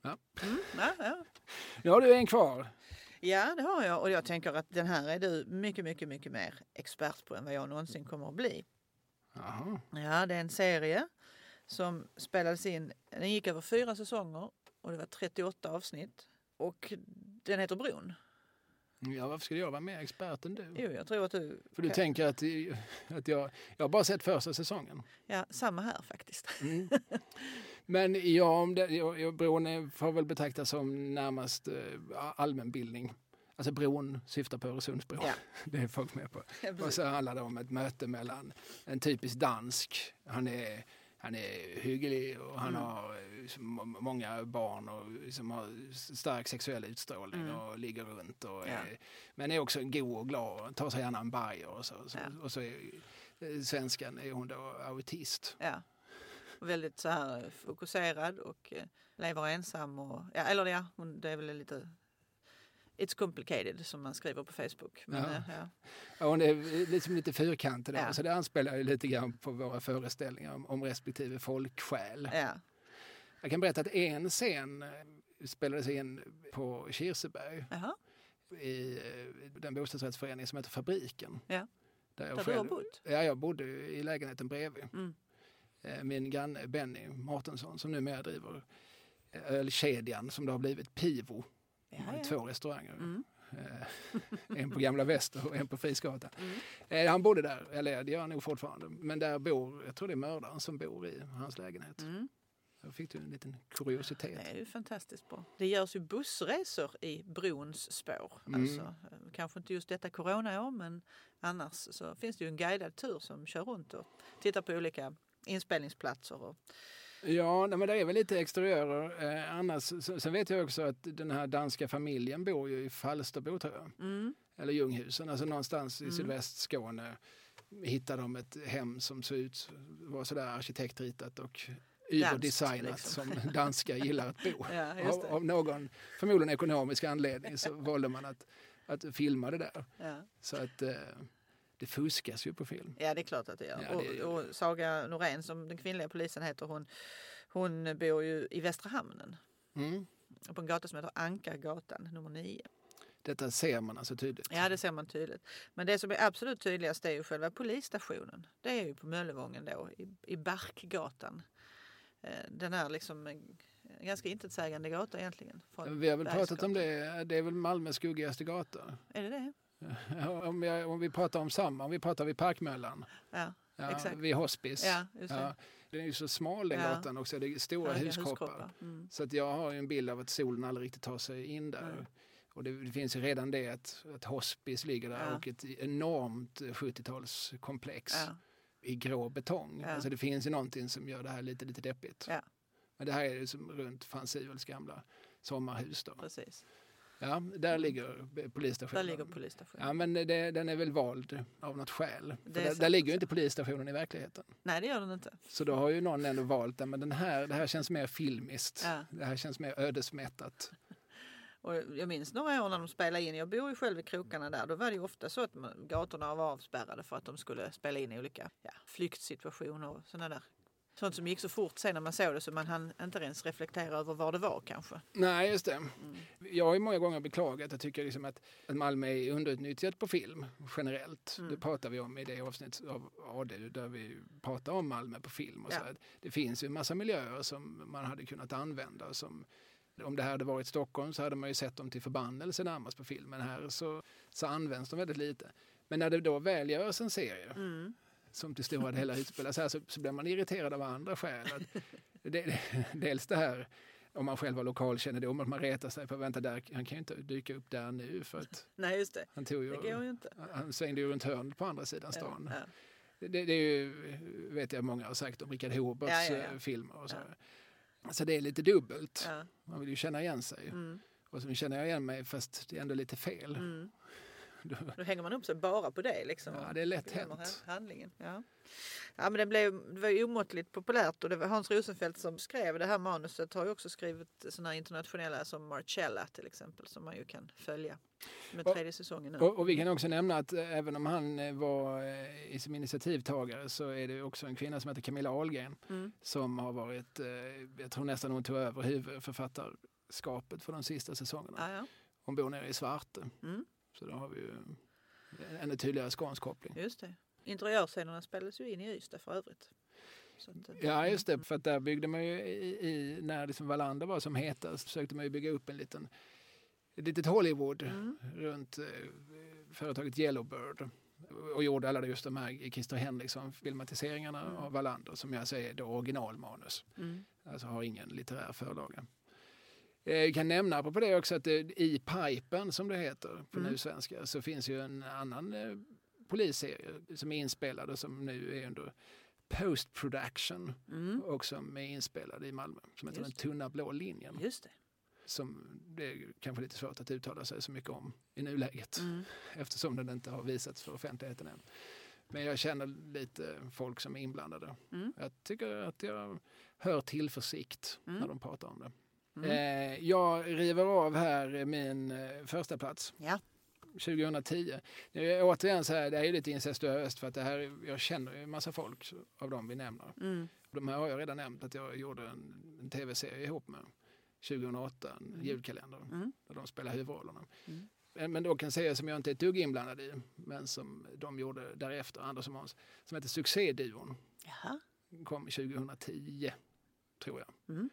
Ja. Mm. Ja, ja. Nu har du en kvar. ja, det har jag. Och jag tänker att den här är du mycket, mycket, mycket mer expert på än vad jag någonsin kommer att bli. Jaha. Ja, det är en serie som spelades in. Den gick över fyra säsonger och det var 38 avsnitt. Och den heter Bron. Ja, varför skulle jag vara mer expert än du? Jo, jag tror att du... För du kan- tänker att, att jag, jag har bara sett första säsongen. Ja, samma här faktiskt. Mm. Men ja, om det, jag, bron får väl betraktas som närmast eh, allmänbildning. Alltså bron syftar på Öresundsbron. Ja. Det är folk med på. Ja, Och så handlar det om ett möte mellan en typisk dansk, han är, han är hygglig och han Mm. har eh, må- många barn och som har stark sexuell utstrålning Mm. och ligger runt. Och Ja. är, men är också god och glad och tar sig gärna en bajer och så. Ja. Och så är eh, svenskan är hon då autist. Ja. Väldigt så här fokuserad och eh, lever ensam. Och, ja, eller ja, hon- det är väl lite... It's complicated som man skriver på Facebook. Men, Ja. ja. Ja, Ja, hon är liksom lite fyrkantig där, Ja. så det anspelar ju lite grann på våra föreställningar om, om respektive folksjäl. ja. Jag kan berätta att en scen eh, spelades in på Kirseberg Jaha. i eh, den bostadsrättsförening som heter Fabriken. Ja. Där, jag Där du har bott? Ja, jag bodde i lägenheten bredvid. Mm. Eh, Min granne Benny Mårtensson som numera driver eh, ölkedjan som det har blivit Pivo. De ja. Två restauranger. Mm. Eh, en på Gamla Väster och en på Frisgatan. Mm. Eh, Han bodde där, eller det gör han nog fortfarande. Men där bor, jag tror det är mördaren som bor i hans lägenhet. Mm. Då fick du en liten kuriositet. Det är ju fantastiskt bra. Det görs ju bussresor i brons spår. Mm. Alltså, eh, kanske inte just detta coronaår men annars så finns det ju en guidad tur som kör runt och tittar på olika inspelningsplatser. Och, Ja, nej, men det är väl lite exteriörer. Eh, annars, så- sen vet jag också att den här danska familjen bor ju i Falsterbo tror jag. mm, Eller Ljunghusen, alltså någonstans i Mm. sydvästskåne hittade de ett hem som såg ut, var sådär arkitektritat och överdesignat liksom. som danskar gillar att bo. ja, Av, av någon, förmodligen ekonomisk anledning, så valde man att, att filma det där. Ja. Så att eh, det fuskas ju på film. ja, det är klart att det gör. Ja, det och, och Saga Norén som den kvinnliga polisen heter hon, hon bor ju i Västra hamnen. Mm. På en gata som heter Ankargatan nummer 9. Detta ser man alltså tydligt. Ja, det ser man tydligt. Men det som är absolut tydligast är ju själva polisstationen. Det är ju på Möllevången då, i, i Barkgatan. Eh, Den är liksom en en ganska intetsägande gata egentligen. Vi har väl pratat om det, det är väl Malmös skuggigaste gata. Är det det? om, jag, om vi pratar om samma, om vi pratar vid Parkmöllan, Ja, ja, Exakt. vid Hospice. ja. Ja, den är ju så smal den gatan också, det är stora Höga huskroppar. Mm. Så att jag har ju en bild av att solen aldrig riktigt tar sig in där. Nej. Och det, det finns ju redan det att, att Hospice ligger där och ett enormt 70-talskomplex Ja, i grå betong. Ja. Alltså det finns ju någonting som gör det här lite, lite deppigt. Men det här är ju som runt Frans Sivels gamla sommarhus då. precis. Ja, där ligger b- polisstationen. Där ligger polisstationen. Ja, men det, den är väl vald av något skäl. Där, där ligger ju inte polisstationen i verkligheten. Nej, det gör den inte. Så då har ju någon ändå valt den, men den här, det här känns mer filmiskt. Ja. Det här känns mer ödesmättat. Och jag minns några år när de spelade in, jag bor ju själv i krokarna där, då var det ju ofta så att gatorna var avspärrade för att de skulle spela in i olika ja, flyktsituationer och sådana där Sånt som gick så fort sen när man såg det så man hann inte ens reflektera över vad det var kanske. Nej, just det. Jag har ju många gånger beklagat, jag tycker liksom att, att Malmö är underutnyttjat på film generellt. Mm. Det pratar vi om i det avsnitt av AD där vi pratar om Malmö på film. Och så Ja. här. Det finns ju en massa miljöer som man hade kunnat använda. Som, om det här hade varit Stockholm så hade man ju sett dem till förbannelse närmast på film. Men här så, så används de väldigt lite. Men när det då väl görs en serie Mm. Som till stora delar utspelas här så, så blir man irriterad av andra skäl. Att det, dels det här om man själv har lokalkännedom, att man retar sig på vänta där, han kan ju inte dyka upp där nu för att Nej just det, han tog ju, det ju inte. han svängde ju runt hörnet på andra sidan stan. Ja, ja. Det, det är ju, vet jag många har sagt om Richard Hoberts Ja, eh, filmer och så. Så det är lite dubbelt. Man vill ju känna igen sig. Mm. Och så känner jag igen mig fast det är ändå lite fel. Mm. Då- hänger man upp sig bara på det liksom. Ja, det är lätt hänt. han- Handlingen. Ja. Ja, men det, blev, det var ju omåttligt populärt och det var Hans Rosenfeldt som skrev det här manuset har ju också skrivit sådana internationella som Marcella till exempel som man ju kan följa med tredje säsongen nu. Och, och vi kan också nämna att eh, även om han eh, var eh, som initiativtagare så är det också en kvinna som heter Camilla Ahlgren Mm. som har varit, jag tror nästan hon tog över huvudförfattarskapet för de sista säsongerna. Ja, ja. Hon bor nere i Svarte. Mm. Så då har vi ju en ännu tydligare skånsk koppling. Just det. Interiörscenerna spelades ju in i Ystad för övrigt. Att, eh, Ja just det, för att där byggde man ju i, i när liksom Wallander var som hetast försökte man ju bygga upp en liten, ett litet Hollywood Mm. runt eh, företaget Yellowbird och gjorde alla just de här Christer Henriksson-filmatiseringarna Mm. av Wallander som jag säger då originalmanus. Mm. Alltså har ingen litterär förlaga. Eh, Jag kan nämna på det också att det, i Pipen som det heter på Mm. nu svenska så finns ju en annan eh, polisserie som är inspelad och som nu är under post production Mm. och som är inspelad i Malmö som heter Just Den tunna blå linjen. Just det. Som det är kanske lite svårt att uttala sig så mycket om i nuläget Mm. eftersom den inte har visats för offentligheten än. Men jag känner lite folk som är inblandade. Mm. Jag tycker att jag hör tillförsikt Mm. när de pratar om det. Mm. Eh, jag river av här min eh, första plats Ja. 2010. Det är återigen så här, det är ju lite incestuöst för att det här, jag känner ju en massa folk av dem vi nämner. Mm. De här har jag redan nämnt att jag gjorde en, en tv-serie ihop med 2008, en Mm. julkalender Mm. där de spelar huvudrollerna. Mm. Men- Men då kan säga som jag inte är ett dugg inblandad i, men som de gjorde därefter, Anders och Måns, som heter Succéduon. Jaha. Kom 2010, tror jag. Mm.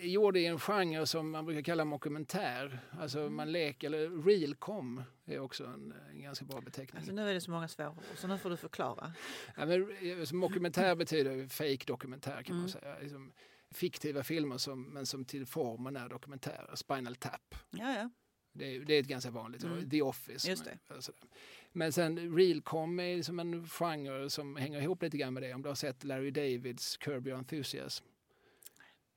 Gjorde i en genre som man brukar kalla mockumentär. Alltså Mm. man leker, eller realcom är också en, en ganska bra beteckning. Alltså nu är det så många svåra ord så nu får du förklara. Ja, men, eh, mockumentär betyder fake dokumentär kan man Mm. säga. Liksom, fiktiva filmer som, men som till formen är dokumentärer. Spinal Tap. Ja, ja. Det är, det är ett ganska vanligt. Mm. The Office. Just med- och sådär. Men sen realcom är liksom en genre som hänger ihop lite grann med det. Om du har sett Larry Davids Curb Your Enthusiasm.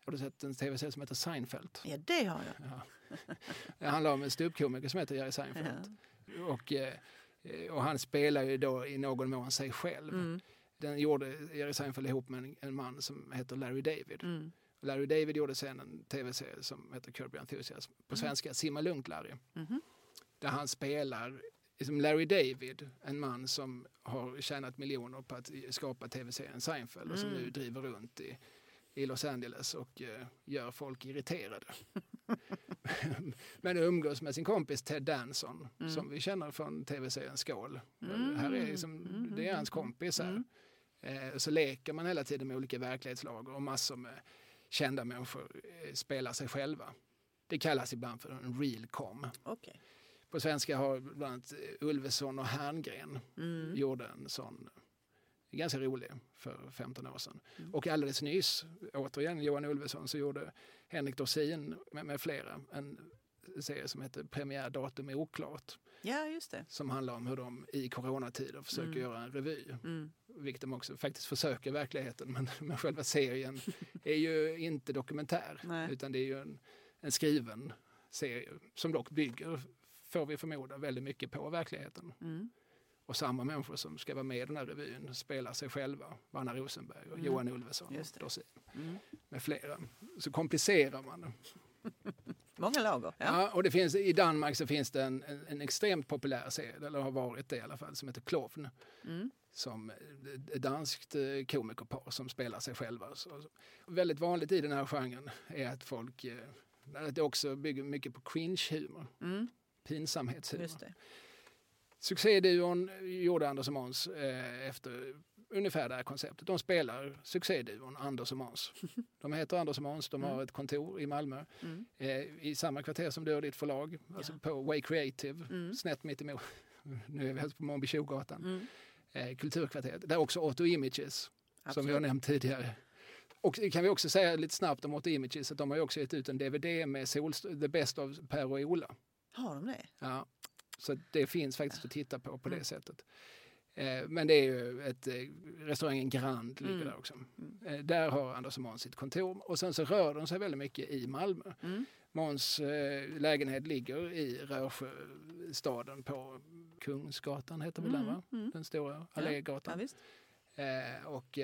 Har du sett en tv-serie som heter Seinfeld? ja, det har jag. Ja. Det handlar om en ståuppkomiker som heter Jerry Seinfeld. Ja. Och, eh, och han spelar ju då i någon mån sig själv. Mm. Den gjorde Jerry Seinfeld ihop med en, en man som heter Larry David. Mm. Larry David gjorde sen en tv-serie som heter Curb Your Enthusiasm. På Mm. svenska Simma lugnt Larry. Mhm. Där han spelar som Larry David, en man som har tjänat miljoner på att skapa tv-serien Seinfeld och som Mm. nu driver runt i, i Los Angeles och eh, gör folk irriterade. Men umgås med sin kompis Ted Danson Mm. som vi känner från tv-serien Skål. Mm. Här är liksom, Mm. Det är hans kompis här. Mm. Eh, så leker man hela tiden med olika verklighetslager och massor med kända människor eh, spelar sig själva. Det kallas ibland för en real com. Okej. På svenska har bland annat Ulveson och Herngren Mm. gjorde en sån ganska rolig för 15 år sedan. Mm. Och alldeles nyss, återigen Johan Ulveson, så gjorde Henrik Dorsin med, med flera en serie som heter Premiärdatum är oklart. Ja, just det. Som handlar om hur de i coronatider försöker Mm. göra en revy. Mm. Vilket de också faktiskt försöker i verkligheten. Men, men själva serien är ju inte dokumentär. Nej. Utan det är ju en, en skriven serie som dock bygger, får vi förmoda, väldigt mycket på verkligheten. Mm. Och samma människor som ska vara med i den här revyn spelar sig själva. Vanna Rosenberg och Mm. Johan Ulveson och. Dorsin Mm. med flera. Så komplicerar man det. Många lager. Ja. Ja. och det finns, I Danmark så finns det en, en, en extremt populär serie, eller har varit det i alla fall, som heter Klovn. Mm. som ett danskt eh, komikerpar som spelar sig själva. Så, väldigt vanligt i den här genren är att folk eh, att det också bygger mycket på cringe-humor. Mm, Pinsamhetshumor. Succéduon gjorde Anders och Måns eh, efter ungefär det här konceptet. De spelar succéduon Anders och Måns. De heter Anders och Måns, de har Mm. ett kontor i Malmö Mm, eh, i samma kvarter som du har ditt förlag, alltså på Way Creative, Mm. snett mitt emot. Nu är vi alltså på Månby-Tjogatan, mm, eh, Kulturkvarteret. Där också Otto Images, som vi absolut. har nämnt tidigare. Och kan vi också säga lite snabbt om Otto Images att de har också gett ut en DVD med Solst- The Best of Per och Ola. Har de det? Ja, så det finns faktiskt att titta på på det Mm. sättet. Eh, men det är ju ett, eh, restaurangen Grand ligger Mm. där också. Mm. Eh, där har Anders och Måns sitt kontor och sen så rör de sig väldigt mycket i Malmö. Mm, Måns lägenhet ligger i Rörsjöstaden på Kungsgatan heter väl den va? mm, mm. Den stora Ja, allégatan. visst. Eh, och,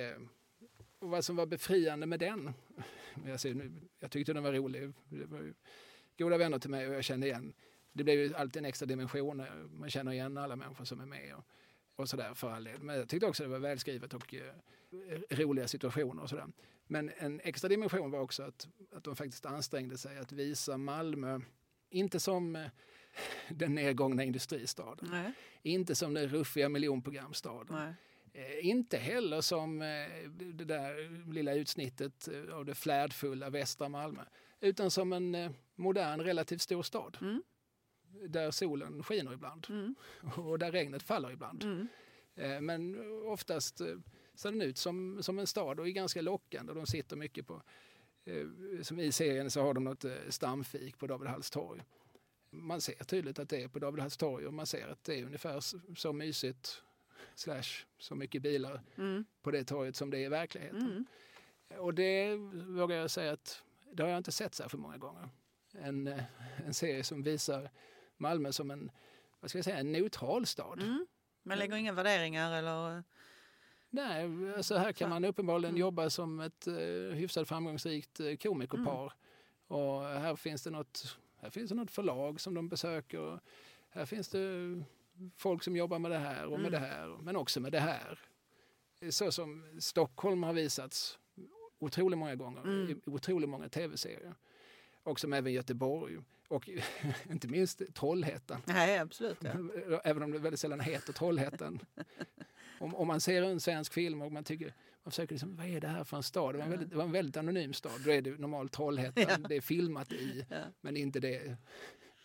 och vad som var befriande med den, jag, ser jag tyckte den var rolig, det var ju goda vänner till mig och jag kände igen, det blev ju alltid en extra dimension, eh, man känner igen alla människor som är med och, och sådär för all del. Men jag tyckte också det var välskrivet och eh, roliga situationer och sådär. Men en extra dimension var också att, att de faktiskt ansträngde sig att visa Malmö, inte som eh, den nedgångna industristaden, Nej, inte som den ruffiga miljonprogramstaden. Eh, inte heller som eh, det där lilla utsnittet eh, av det flärdfulla västra Malmö. Utan som en modern, relativt stor stad. Mm. Där solen skiner ibland Mm, och där regnet faller ibland. mm, Eh, men oftast eh, ser den ut som, som en stad och är ganska lockande. De sitter mycket på, eh, som i serien så har de något stamfik på David Halls torg. Man ser tydligt att det är på David Halls torg och man ser att det är ungefär så, mysigt slash så mycket bilar mm, på det torget som det är i verkligheten. mm. Och det vågar jag säga att det har jag inte sett så för många gånger. En, en serie som visar Malmö som en, vad ska jag säga, en neutral stad. Mm. Man lägger inga värderingar eller... Nej, alltså här kan man uppenbarligen Mm. jobba som ett uh, hyfsat framgångsrikt uh, komikerpar. Mm. Och här finns, det något, här finns det något förlag som de besöker. Här finns det folk som jobbar med det här och med Mm. det här, men också med det här. Så som Stockholm har visats otroligt många gånger Mm. i otroligt många tv-serier. Och som även Göteborg och inte minst Trollhättan. Nej, absolut. Ja. Även om det väldigt sällan heter Trollhättan. om, om man ser en svensk film och man tycker, man försöker liksom, vad är det här för en stad? Det var en väldigt, var en väldigt anonym stad. Då är det normalt Trollhättan, Ja. det är filmat i, Ja. men inte det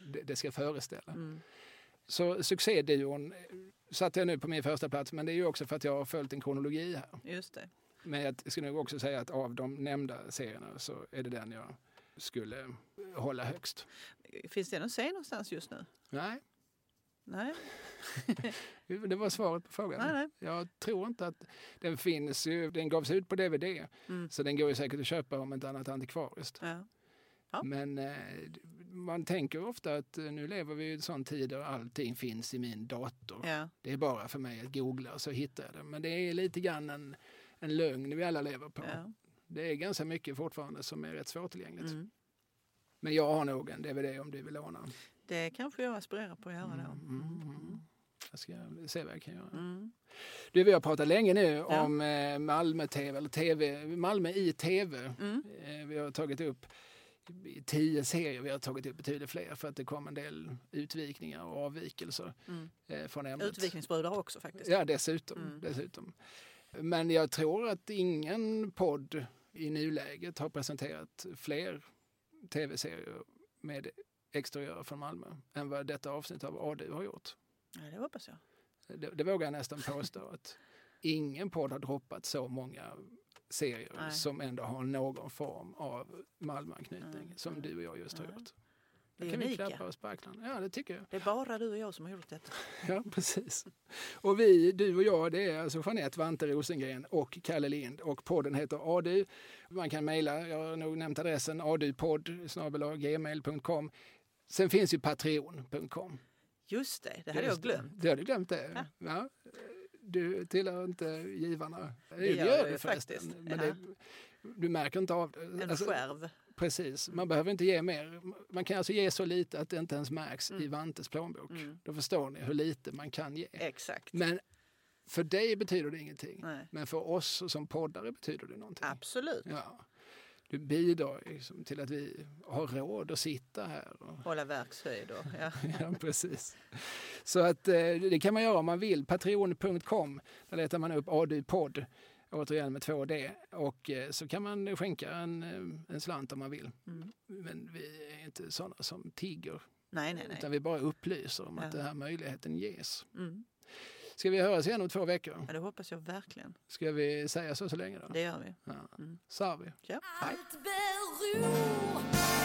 det, det ska föreställa. Mm. Så succéduon satte jag nu på min första plats, men det är ju också för att jag har följt en kronologi här. Just det. Men jag skulle nog också säga att av de nämnda serierna så är det den jag skulle hålla högst. Finns det någon scen någonstans just nu? Nej, Nej, det var svaret på frågan. nej, nej. Jag tror inte att den finns. Ju, den gavs ut på DVD, Mm. så den går ju säkert att köpa om inte annat antikvariskt. Ja. Ja. Men eh, man tänker ofta att eh, nu lever vi i en sån tid där allting finns i min dator. Ja. Det är bara för mig att googla så hittar jag det. Men det är lite grann en, en lögn vi alla lever på. Ja. Det är ganska mycket fortfarande som är rätt svårtillgängligt. Mm. Men jag har nog en DVD om du vill låna. Det kanske jag aspirerar på att göra då. Mm, mm, mm. Jag ska se vad jag kan göra. Mm. Du, vi har pratat länge nu Ja. om eh, Malmö-TV, eller TV, Malmö i TV. Mm. Eh, vi har tagit upp tio serier, vi har tagit upp betydligt fler för att det kom en del utvikningar och avvikelser Mm. eh, från ämnet. Utvikningsbrudar också faktiskt. Ja, dessutom, dessutom. Men jag tror att ingen podd i nuläget har presenterat fler tv-serier med exteriörer från Malmö än vad detta avsnitt av ADU har gjort. Ja, det hoppas jag. Det, det vågar jag nästan påstå att ingen podd har droppat så många serier Nej. som ändå har någon form av Malmöanknytning som du och jag just har gjort. Det är kan vi unika. klappa oss på axlarna. Ja, det tycker jag. Det är bara du och jag som har gjort detta. Ja, precis. Och vi, du och jag, det är alltså Jeanette Vante Rosengren och Kalle Lind och podden heter ADU. Man kan mejla, jag har nog nämnt adressen, adupodd gmail.com. Sen finns ju patreon.com. Just det, det hade jag glömt. Du hade glömt det? Ja. Ja. Du tillhör inte givarna. Det gör jag ju faktiskt. Men Ja. det, du märker inte av det. En Alltså, skärv. Precis, man behöver inte ge mer. Man kan alltså ge så lite att det inte ens märks i Mm. Vantes plånbok. Mm. Då förstår ni hur lite man kan ge. Exakt. Men för dig betyder det ingenting. Nej. Men för oss som poddare betyder det någonting. Absolut. Ja. Du bidrar liksom till att vi har råd att sitta här. Och, Hålla verkshöjd och ja. ja, precis. Så att eh, det kan man göra om man vill. Patreon.com, där letar man upp ADU-podd, återigen med 2D. Och eh, så kan man skänka en, eh, en slant om man vill. Mm. Men vi är inte sådana som tigger, Nej, nej, nej. utan vi bara upplyser om att Ja. den här möjligheten ges. Mm. Ska vi höras igen om två veckor? Ja, det hoppas jag verkligen. Ska vi säga så så länge då? Det gör vi. Ja. Mm. Sarvi. Ja. Allt beror